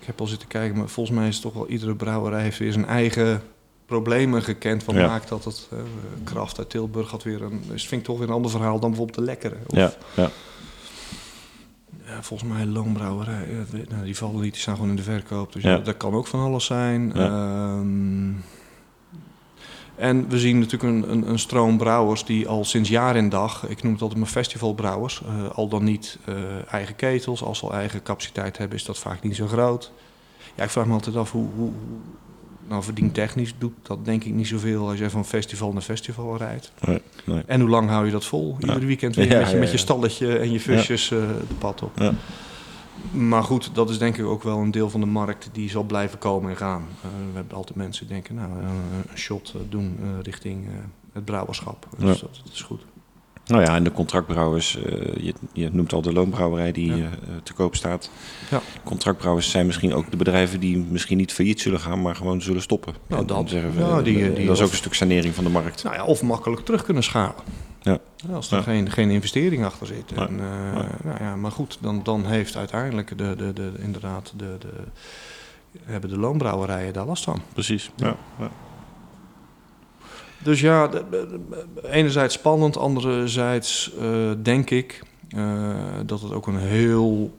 ik heb al zitten kijken, maar volgens mij is het toch wel iedere brouwerij heeft weer zijn eigen problemen gekend. Wat Ja. maakt dat het eh, kracht uit Tilburg had weer een... is vind ik toch weer een ander verhaal dan bijvoorbeeld de lekkere. Of, Ja, ja. ja, volgens mij loonbrouwerij. weet- nou, die vallen niet, die staan gewoon in de verkoop. Dus Ja. dat kan ook van alles zijn. Ja. En we zien natuurlijk een, een, een stroom brouwers die al sinds jaar en dag, ik noem het altijd mijn festivalbrouwers, eh, al dan niet eh, eigen ketels, als ze al eigen capaciteit hebben, is dat vaak niet zo groot. Ja, ik vraag me altijd af hoe, hoe, nou verdientechnisch doet dat denk ik niet zoveel als je van festival naar festival rijdt. Nee, nee. En hoe lang hou je dat vol? Ieder weekend weer Ja, met, je, ja, met je stalletje en je fusjes eh de pad op. Maar goed, dat is denk ik ook wel een deel van de markt die zal blijven komen en gaan. Eh, we hebben altijd mensen die denken, nou, eh, een shot eh, doen richting het brouwerschap. Dus dat, dat is goed. Nou ja, en de contractbrouwers, je, je noemt al de loonbrouwerij die Ja. te koop staat. Ja. Contractbrouwers zijn misschien ook de bedrijven die misschien niet failliet zullen gaan, maar gewoon zullen stoppen. Nou, En dat. zeggen we, die- die- dat is ook of- een stuk sanering van de markt. Nou ja, of makkelijk terug kunnen schalen. Ja. Als er Ja. geen, geen investering achter zit. Nee. En, eh, Nee. nou ja, maar goed, dan, dan heeft uiteindelijk de, de, de, inderdaad de, de, hebben de loonbrouwerijen daar last van. Precies. Ja. Ja. Dus ja, enerzijds spannend, anderzijds eh, denk ik eh, dat het ook een heel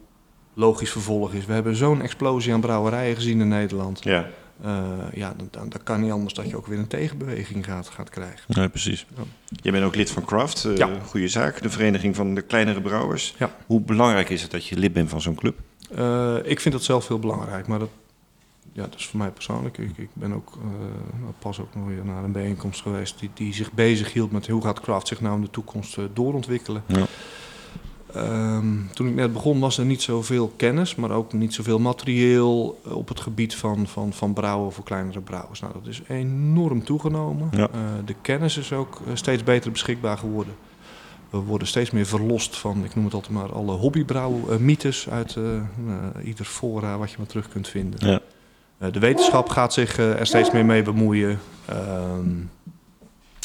logisch vervolg is. We hebben zo'n explosie aan brouwerijen gezien in Nederland. ja. Eh, ja, dan, dan, dan kan niet anders dat je ook weer een tegenbeweging gaat, gaat krijgen. Nee, precies. Ja. Jij bent ook lid van Craft, eh Ja. goede zaak, de vereniging van de kleinere brouwers. Ja. Hoe belangrijk is het dat je lid bent van zo'n club? Eh, ik vind dat zelf heel belangrijk, maar dat, ja, dat is voor mij persoonlijk. Ik, ik ben ook eh, pas ook nog weer naar een bijeenkomst geweest die, die zich bezig hield met hoe gaat craft zich nou in de toekomst eh, doorontwikkelen. Ja. Ehm, toen ik net begon was er niet zoveel kennis, maar ook niet zoveel materieel eh, op het gebied van, van, van brouwen voor kleinere brouwers. Nou, dat is enorm toegenomen. Ja. Eh, de kennis is ook eh, steeds beter beschikbaar geworden. We worden steeds meer verlost van, ik noem het altijd maar, alle hobbybrouw-mythes uit ieder fora wat je maar terug kunt vinden. Ja. De wetenschap gaat zich er steeds meer mee bemoeien. Ehm,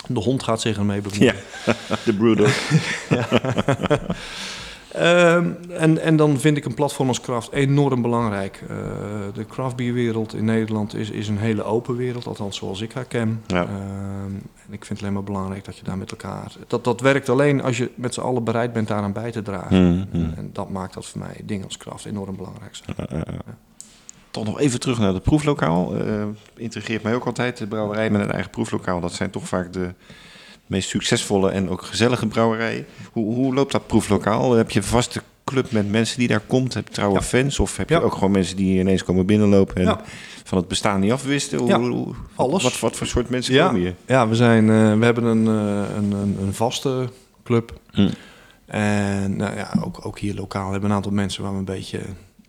de hond gaat zich ermee bemoeien. Ja, de Brewdog. Ehm, en, en dan vind ik een platform als Craft enorm belangrijk. Eh, de craftbierwereld in Nederland is, is een hele open wereld, althans zoals ik haar ken. Ja. Ehm, en ik vind het alleen maar belangrijk dat je daar met elkaar... Dat, dat werkt alleen als je met z'n allen bereid bent daaraan bij te dragen. Mm, mm. En, en dat maakt dat voor mij dingen als Craft enorm belangrijk zijn. Toch nog even terug naar het proeflokaal. Eh intrigeert mij ook altijd, de brouwerij met een eigen proeflokaal. Dat zijn toch vaak de meest succesvolle en ook gezellige brouwerijen. Hoe, hoe loopt dat proeflokaal? Heb je een vaste club met mensen die daar komt? Heb je trouwe Ja. fans? Of heb je Ja. ook gewoon mensen die ineens komen binnenlopen en Ja. van het bestaan niet afwisten? Hoe, hoe- alles. Wat, wat voor soort mensen Ja. komen hier? Ja, we, zijn, eh, we hebben een, eh, een, een, een vaste club. Hm. En nou ja, ook, ook hier lokaal hebben we een aantal mensen waar we een beetje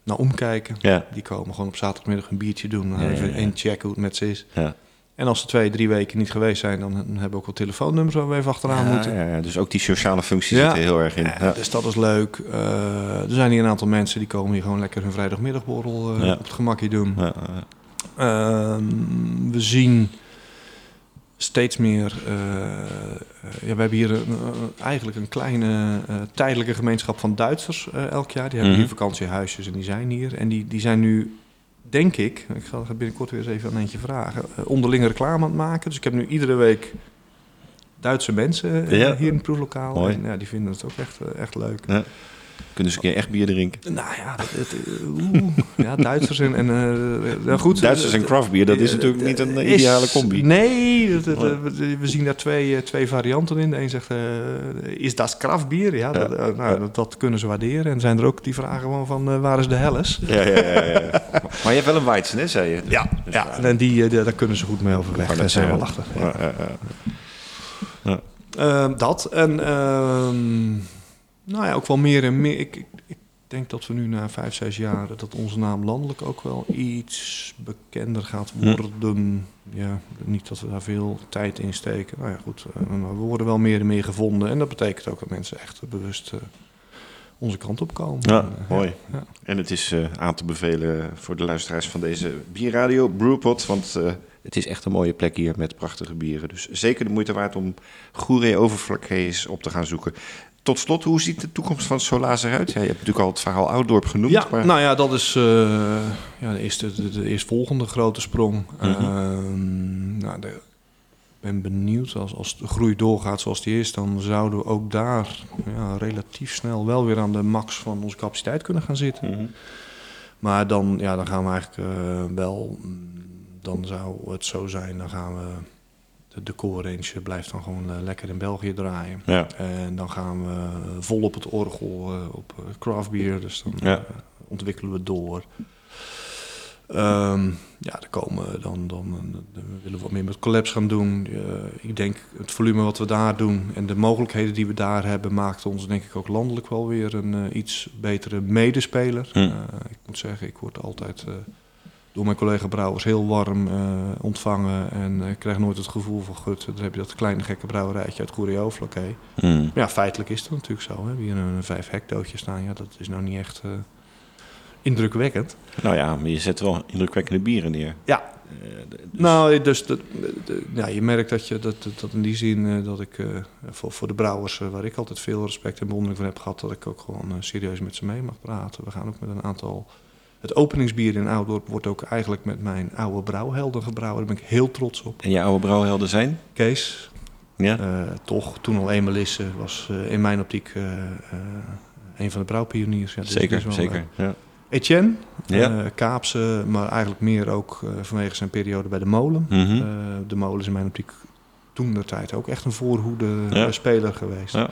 naar omkijken. Ja. Die komen gewoon op zaterdagmiddag een biertje doen. Ja, ja. inchecken hoe het met ze is. Ja. En als ze twee, drie weken niet geweest zijn, dan, hebben we ook wel telefoonnummers waar we even achteraan Ja, moeten. ja, dus ook die sociale functie Ja. zit er heel erg in. Ja. Dus dat is leuk. Eh, er zijn hier een aantal mensen die komen hier gewoon lekker hun vrijdagmiddagborrel eh, op het gemakje doen. Ehm, we zien steeds meer. eh, ja, we hebben hier een, eigenlijk een kleine tijdelijke gemeenschap van Duitsers elk jaar. Die hebben Mhm. hier vakantiehuisjes en die zijn hier. En die, die zijn nu, denk ik, ik ga binnenkort weer eens even aan eentje vragen, eh, onderlinge reclame aan het maken. Dus ik heb nu iedere week Duitse mensen eh, Ja. hier in het proeflokaal. En ja, die vinden het ook echt, eh, echt leuk. Ja. Kunnen ze een keer echt bier drinken? Nou ja, dat, dat, eh, oeh, ja Duitsers en, en eh, ja, goed. Duitsers en craftbier, dat is Eh, natuurlijk niet een is- ideale combi. Nee, dat- we- zien daar twee, eh, twee varianten in. De een zegt, eh, is dat kraftbier? Ja, dat, eh, nou, dat, kunnen ze waarderen. En zijn er ook die vragen gewoon van, eh, waar is de helles? Ja, ja, ja, ja. Maar je hebt wel een Weizen, hè, zei je? Ja, ja en die, eh, daar kunnen ze goed mee overweg. Kan Daar dat zijn we achter. Ja, ja, ja. Ehm, dat. En ehm, nou ja, ook wel meer en meer. Ik, ik, ik denk dat we nu na vijf, zes jaar... dat onze naam landelijk ook wel iets bekender gaat Hm. worden. Ja, niet dat we daar veel tijd in steken. Nou ja, goed. eh, maar we worden wel meer en meer gevonden. En dat betekent ook dat mensen echt bewust eh, onze kant op komen. Ja, eh, mooi. ja. En het is aan te bevelen voor de luisteraars van deze bierradio Brewpot. Want Het is echt een mooie plek hier met prachtige bieren. Dus zeker de moeite waard om goede overflakkees op te gaan zoeken. Tot slot, hoe ziet de toekomst van Solaas eruit? Ja, je hebt natuurlijk al het verhaal Oudorp genoemd. Ja, maar... nou ja, dat is eh, ja, de, eerste, de, de eerstvolgende grote sprong. Ehm, nou, de, ik ben benieuwd, als, als de groei doorgaat zoals die is, dan zouden we ook daar ja, relatief snel wel weer aan de max van onze capaciteit kunnen gaan zitten. Mhm. Maar dan, ja, dan gaan we eigenlijk eh, wel, mm, dan zou het zo zijn, dan gaan we, de, de core range blijft dan gewoon eh, lekker in België draaien. Ja. En dan gaan we vol op het orgel eh, op eh, craft beer, dus dan Ja. ontwikkelen we door. Ehm, ja, er komen dan, dan, dan we willen we wat meer met collabs gaan doen. Ik denk het volume wat we daar doen en de mogelijkheden die we daar hebben, maakt ons denk ik ook landelijk wel weer een iets betere medespeler. Hm. Ik moet zeggen, ik word altijd door mijn collega brouwers heel warm eh, ontvangen en eh, ik krijg nooit het gevoel van, gut, daar heb je dat kleine gekke brouwerijtje uit Vlakke. Mm. Ja, feitelijk is het natuurlijk zo. We hebben hier een vijf hectootje staan. Ja, dat is nou niet echt eh, indrukwekkend. Nou ja, maar je zet wel indrukwekkende bieren neer. Ja. Eh, dus- Nou, dus de, de- ja, je merkt dat, je, dat, dat, dat in die zin eh, dat ik eh, voor, voor de brouwers, eh, waar ik altijd veel respect en bewondering voor heb gehad, dat ik ook gewoon eh, serieus met ze mee mag praten. We gaan ook met een aantal. Het openingsbier in Oudorp wordt ook eigenlijk met mijn oude brouwhelden gebrouwen. Daar ben ik heel trots op. En je oude brouwhelden zijn? Kees, Ja? Eh, toch, toen al een Melisse was eh, in mijn optiek eh, eh, een van de brouwpioniers. Ja, dit zeker, zeker. Ja. eh, Etienne, Ja. eh, Kaapse, maar eigenlijk meer ook eh, vanwege zijn periode bij de molen. Mhm. Eh, de molen is in mijn optiek toen de tijd ook echt een voorhoede eh, speler geweest. Ja.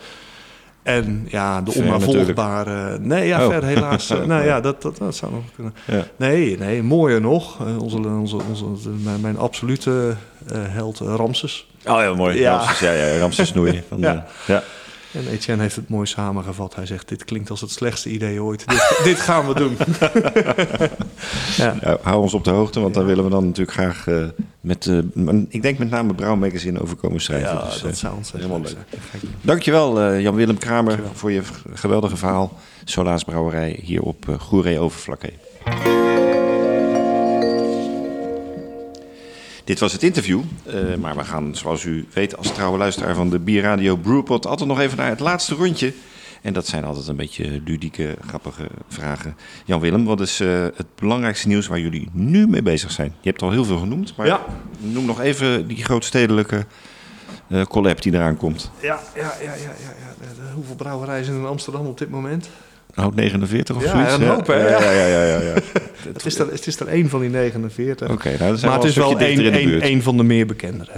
En ja, de onnavolgbare... Nee, ja, Oh. ver helaas. Eh, nou ja, dat, dat, dat zou nog kunnen. Ja. Nee, nee, mooier nog. Eh, onze, onze, onze, mijn, mijn absolute eh, held Ramses. Oh ja, mooi. Ja. Ramses, ja, ja, Ramses Snoei. Van, Ja. ja. En Etienne heeft het mooi samengevat. Hij zegt, dit klinkt als het slechtste idee ooit. dit, dit gaan we doen. ja. Ja, hou ons op de hoogte, want daar willen we dan natuurlijk graag eh, met, eh, ik denk met name Brouw Magazine over komen schrijven. Ja, Dus, dat zou ontzettend helemaal leuk zijn. Dankjewel Jan-Willem Kramer Dankjewel. voor je geweldige verhaal. Solaas Brouwerij hier op uh, Goeree Overflakke. Dit was het interview, eh, maar we gaan zoals u weet als trouwe luisteraar van de Bierradio Brewpot altijd nog even naar het laatste rondje. En dat zijn altijd een beetje ludieke, grappige vragen. Jan-Willem, wat is eh, het belangrijkste nieuws waar jullie nu mee bezig zijn? Je hebt al heel veel genoemd, maar Ja. noem nog even die grootstedelijke eh collab die eraan komt. Ja, ja, ja, ja, ja, hoeveel brouwerijen zijn in Amsterdam op dit moment? Hout 49 of Ja, zoiets? een hoop, hè? Ja, ja, ja. ja, ja. Het is er, het is er één van die 49. Oké, nou, dan maar het is wel één, van de meer bekendere.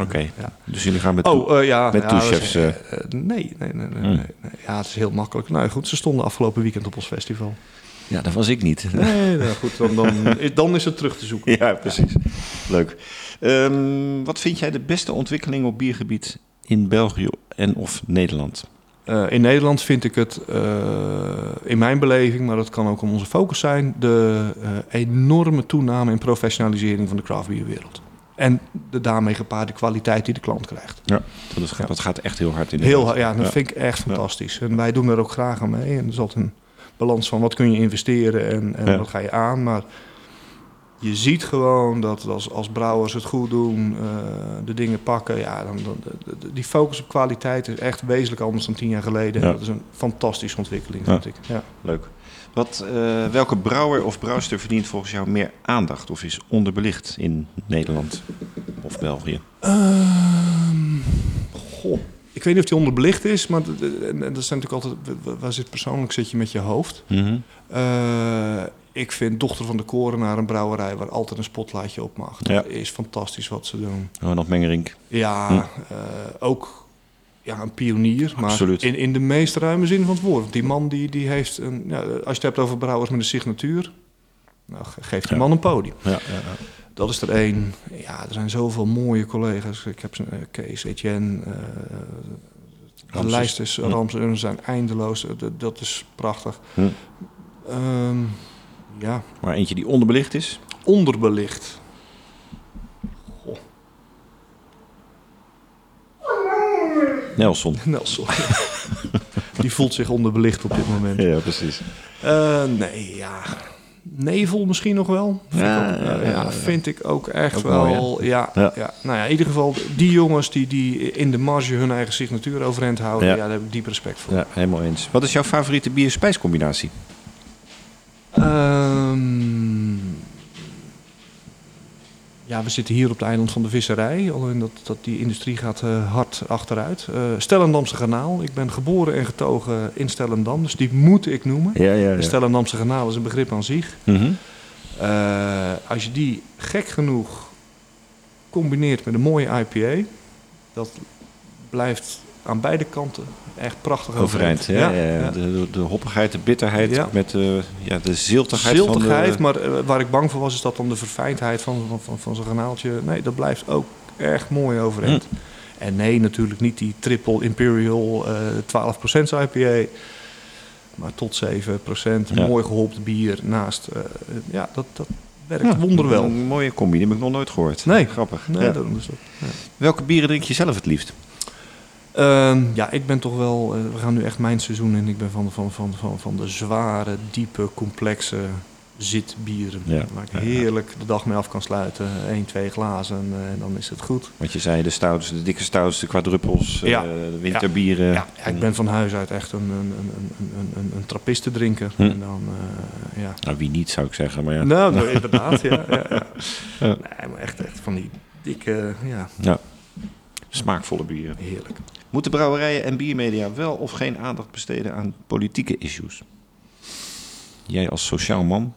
Oké, Ja. dus jullie gaan met... Oh, eh, ja. met dat is- eh. eh, nee, nee, nee, nee, Hmm. nee, nee. Ja, het is heel makkelijk. Nou goed, ze stonden afgelopen weekend op ons festival. Ja, dat was ik niet. Nee, nou goed, dan, dan, dan is het terug te zoeken. ja, precies. Leuk. Ehm, wat vind jij de beste ontwikkeling op biergebied in België en of Nederland? Eh, in Nederland vind ik het, eh, in mijn beleving, maar dat kan ook om onze focus zijn, de eh, enorme toename in professionalisering van de craftbierwereld. En de daarmee gepaarde kwaliteit die de klant krijgt. Ja, dat, is, dat gaat echt heel hard in Heel, ja, dat vind ik echt fantastisch. En wij doen er ook graag aan mee. En er is altijd een balans van wat kun je investeren en, en Ja. wat ga je aan. Maar je ziet gewoon dat als, als brouwers het goed doen, eh, de dingen pakken. Ja, dan, die focus op kwaliteit is echt wezenlijk anders dan tien jaar geleden. Ja. Dat is een fantastische ontwikkeling, Ja. vind ik. Ja. Leuk. Wat, eh, welke brouwer of brouwster verdient volgens jou meer aandacht of is onderbelicht in Nederland of België? Ehm, goh. Ik weet niet of die onderbelicht is, maar dat, en- dat zijn natuurlijk altijd... wa- Waar zit persoonlijk zit je met je hoofd? Eh, ik vind Dochter van de Korenaar een brouwerij waar altijd een spotlightje op mag. Ja. Dat is fantastisch wat ze doen. Ronald Mengerink. Ja, Hm. eh, ook ja, een pionier, maar Absoluut. in, in de meest ruime zin van het woord. Die man die, die heeft, een, ja, als je het hebt over brouwers met een signatuur, nou, ge- geef die man een podium. Ja, ja, ja. Dat is er één. Ja, er zijn zoveel mooie collega's. Ik heb ze, eh, Kees, Etienne, eh, de lijst is, Hm. Ramses, er zijn eindeloos. Dat, dat is prachtig. Hm. Ehm, ja, Maar eentje die onderbelicht is? onderbelicht. Nelson. Nelson. Die voelt zich onderbelicht op dit moment. Ja, precies. Eh, nee, ja. Nevel misschien nog wel. Vind Ja, ik ook, ja, vind ik ook echt Ook wel. mooi, ja, Ja. Nou ja, in ieder geval die jongens die, die in de marge hun eigen signatuur overeind houden. Ja. Ja. daar heb ik diep respect voor. Ja, helemaal eens. Wat is jouw favoriete bier-spijscombinatie? Ehm, ja, we zitten hier op het eiland van de visserij. Alleen dat, dat die industrie gaat eh, hard achteruit. Eh Stellendamse Garnaal. Ik ben geboren en getogen in Stellendam. Dus die moet ik noemen. Ja, ja, De Stellendamse Garnaal is een begrip aan zich. Mhm. Eh, als je die gek genoeg combineert met een mooie IPA, dat blijft aan beide kanten echt prachtig Overeind. Ja, ja, ja. ja. De, de, hoppigheid, de bitterheid met de, ja, de ziltigheid, Ziltigheid, van de... maar eh, waar ik bang voor was, is dat dan de verfijndheid van, van, van, van zo'n granaaltje. Nee, dat blijft ook echt mooi overeind. Hm. En nee, natuurlijk niet die triple imperial eh 12% IPA. Maar tot 7%. Ja. Mooi geholpen bier naast. eh, ja, dat, dat werkt Ja, wonderwel. Een mooie combi, die heb ik nog nooit gehoord. Nee. Grappig. Nee, Ja. daarom is dat. ja. Welke bieren drink je zelf het liefst? Ehm, ja, ik ben toch wel. eh, we gaan nu echt mijn seizoen in. Ik ben van, van, van, van, van de zware, diepe, complexe zitbieren. Ja, Waar ik heerlijk de dag mee af kan sluiten. Eén, twee glazen eh, en dan is het goed. Want je zei de stouts, de dikke stouts, de quadruppels, Ja. eh, de winterbieren. Ja, ja, ik ben van huis uit echt een, een, een, een, een, een, trappistendrinker. Hm. En dan, eh, ja. Nou, wie niet zou ik zeggen, maar ja. Nou, nou, inderdaad, ja. ja, ja. Ja. Nee, maar echt, echt van die dikke, ja, Ja. Smaakvolle bieren. heerlijk. Moeten brouwerijen en biermedia wel of geen aandacht besteden aan politieke issues? Jij als sociaal man?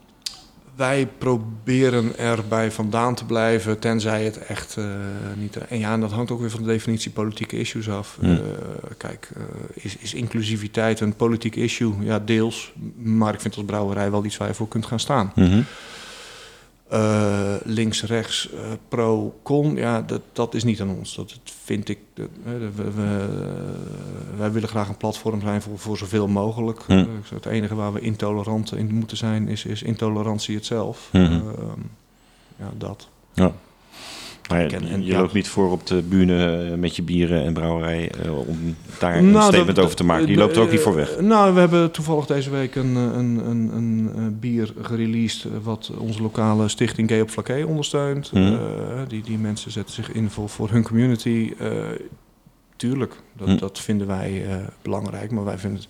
Wij proberen erbij vandaan te blijven, tenzij het echt eh, niet... En ja, en dat hangt ook weer van de definitie politieke issues af. Hmm. Eh, kijk, eh, is, is inclusiviteit een politiek issue? Ja, deels. Maar ik vind als brouwerij wel iets waar je voor kunt gaan staan. Eh, links, rechts, eh, pro, con, ja, dat, dat is niet aan ons. Dat dat vind ik. Dat, we, we- wij willen graag een platform zijn voor, voor zoveel mogelijk. Hm. Het enige waar we intolerant in moeten zijn, is, is intolerantie itself. Mhm. Ehm, ja, dat. Ja. Maar en- je loopt niet voor op de bühne eh, met je bieren en brouwerij eh, om daar een Nou, statement dat- over te maken. Je loopt er ook niet voor weg. Eh, Nou, we hebben toevallig deze week een, een, een, een, bier gereleased... wat onze lokale stichting Gay op Flaké ondersteunt. Mhm. Die, die mensen zetten zich in voor, voor hun community. Tuurlijk, dat, Mhm. dat vinden wij belangrijk. Maar wij vinden het...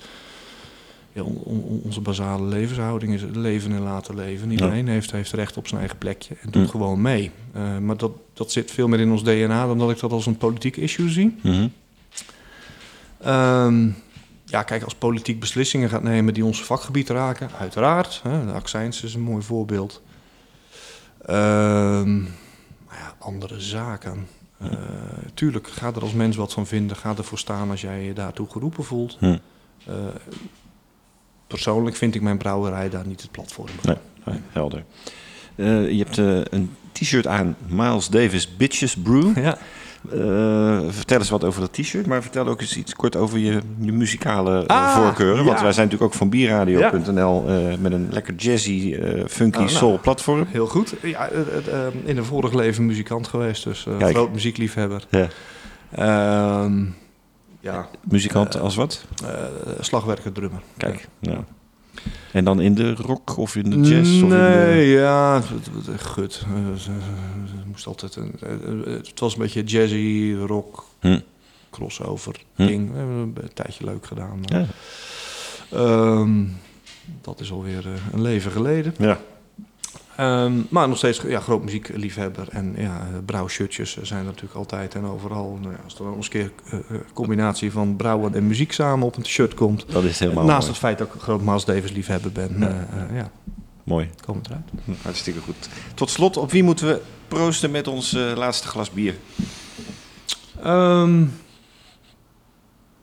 Ja, on- on- onze basale levenshouding is leven en laten leven. Iedereen heeft, heeft recht op zijn eigen plekje en doet Mhm. gewoon mee. Eh, maar dat, dat zit veel meer in ons DNA dan dat ik dat als een politiek issue zie. Mhm. Ehm, ja, kijk, als politiek beslissingen gaat nemen die ons vakgebied raken, uiteraard. Hè, de accijns is een mooi voorbeeld. Ehm, maar ja, andere zaken. Eh, tuurlijk, ga er als mens wat van vinden. Ga ervoor staan als jij je daartoe geroepen voelt. Eh, persoonlijk vind ik mijn brouwerij daar niet het platform. voor. Nee, nee, helder. Eh, je hebt eh, een t-shirt aan, Miles Davis Bitches Brew. Ja. Eh, vertel eens wat over dat t-shirt, maar vertel ook eens iets kort over je, je muzikale Ah, voorkeuren. Want ja. wij zijn natuurlijk ook van bierradio.nl met een lekker jazzy, funky Oh, nou. soul platform. Heel goed. Ja, in een vorig leven muzikant geweest, dus groot muziekliefhebber. Ja. Ehm, ja, Muzikant Eh, als wat? eh, slagwerker, drummer. Kijk, ja. En dan in de rock of in de jazz? Of in de... Nee, ja, het- het- gut. Eh, Het moest altijd een, het was een beetje jazzy, rock, Hm. crossover Hm. ding. We hebben een tijdje leuk gedaan. Ja. Ehm, dat is alweer een leven geleden. Ja. Ehm, maar nog steeds ja, groot muziekliefhebber. En ja, brouwshirtjes zijn er natuurlijk altijd en overal. Nou ja, als er dan nog eens een keer eh, eh, combinatie van brouwen en muziek samen op een t-shirt komt. Dat is helemaal Naast mooi. het feit dat ik een groot Miles Davis liefhebber ben. Ja. eh, eh, ja, mooi. komen we eruit. Hartstikke goed. Tot slot, op wie moeten we proosten met ons eh, laatste glas bier? Ehm,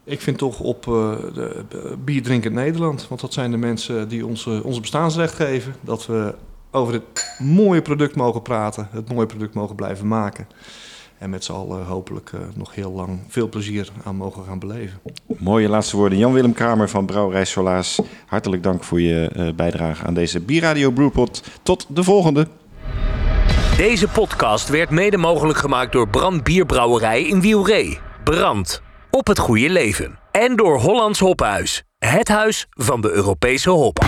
ik vind toch op eh de, de bierdrinkend Nederland. Want dat zijn de mensen die ons eh, onze bestaansrecht geven. Dat we over het mooie product mogen praten. Het mooie product mogen blijven maken. En met z'n allen hopelijk eh, nog heel lang veel plezier aan mogen gaan beleven. Mooie laatste woorden. Jan-Willem Kramer van Brouwerij Solaas. Hartelijk dank voor je eh, bijdrage aan deze Bierradio Brewpot. Tot de volgende. Deze podcast werd mede mogelijk gemaakt door Brand Bierbrouwerij in Wielree. Brand. Op het goede leven. En door Hollands Hophuis. Het huis van de Europese hop.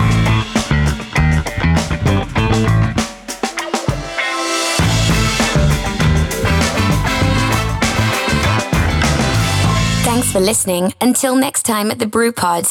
For listening. Until next time at the Brew Pod.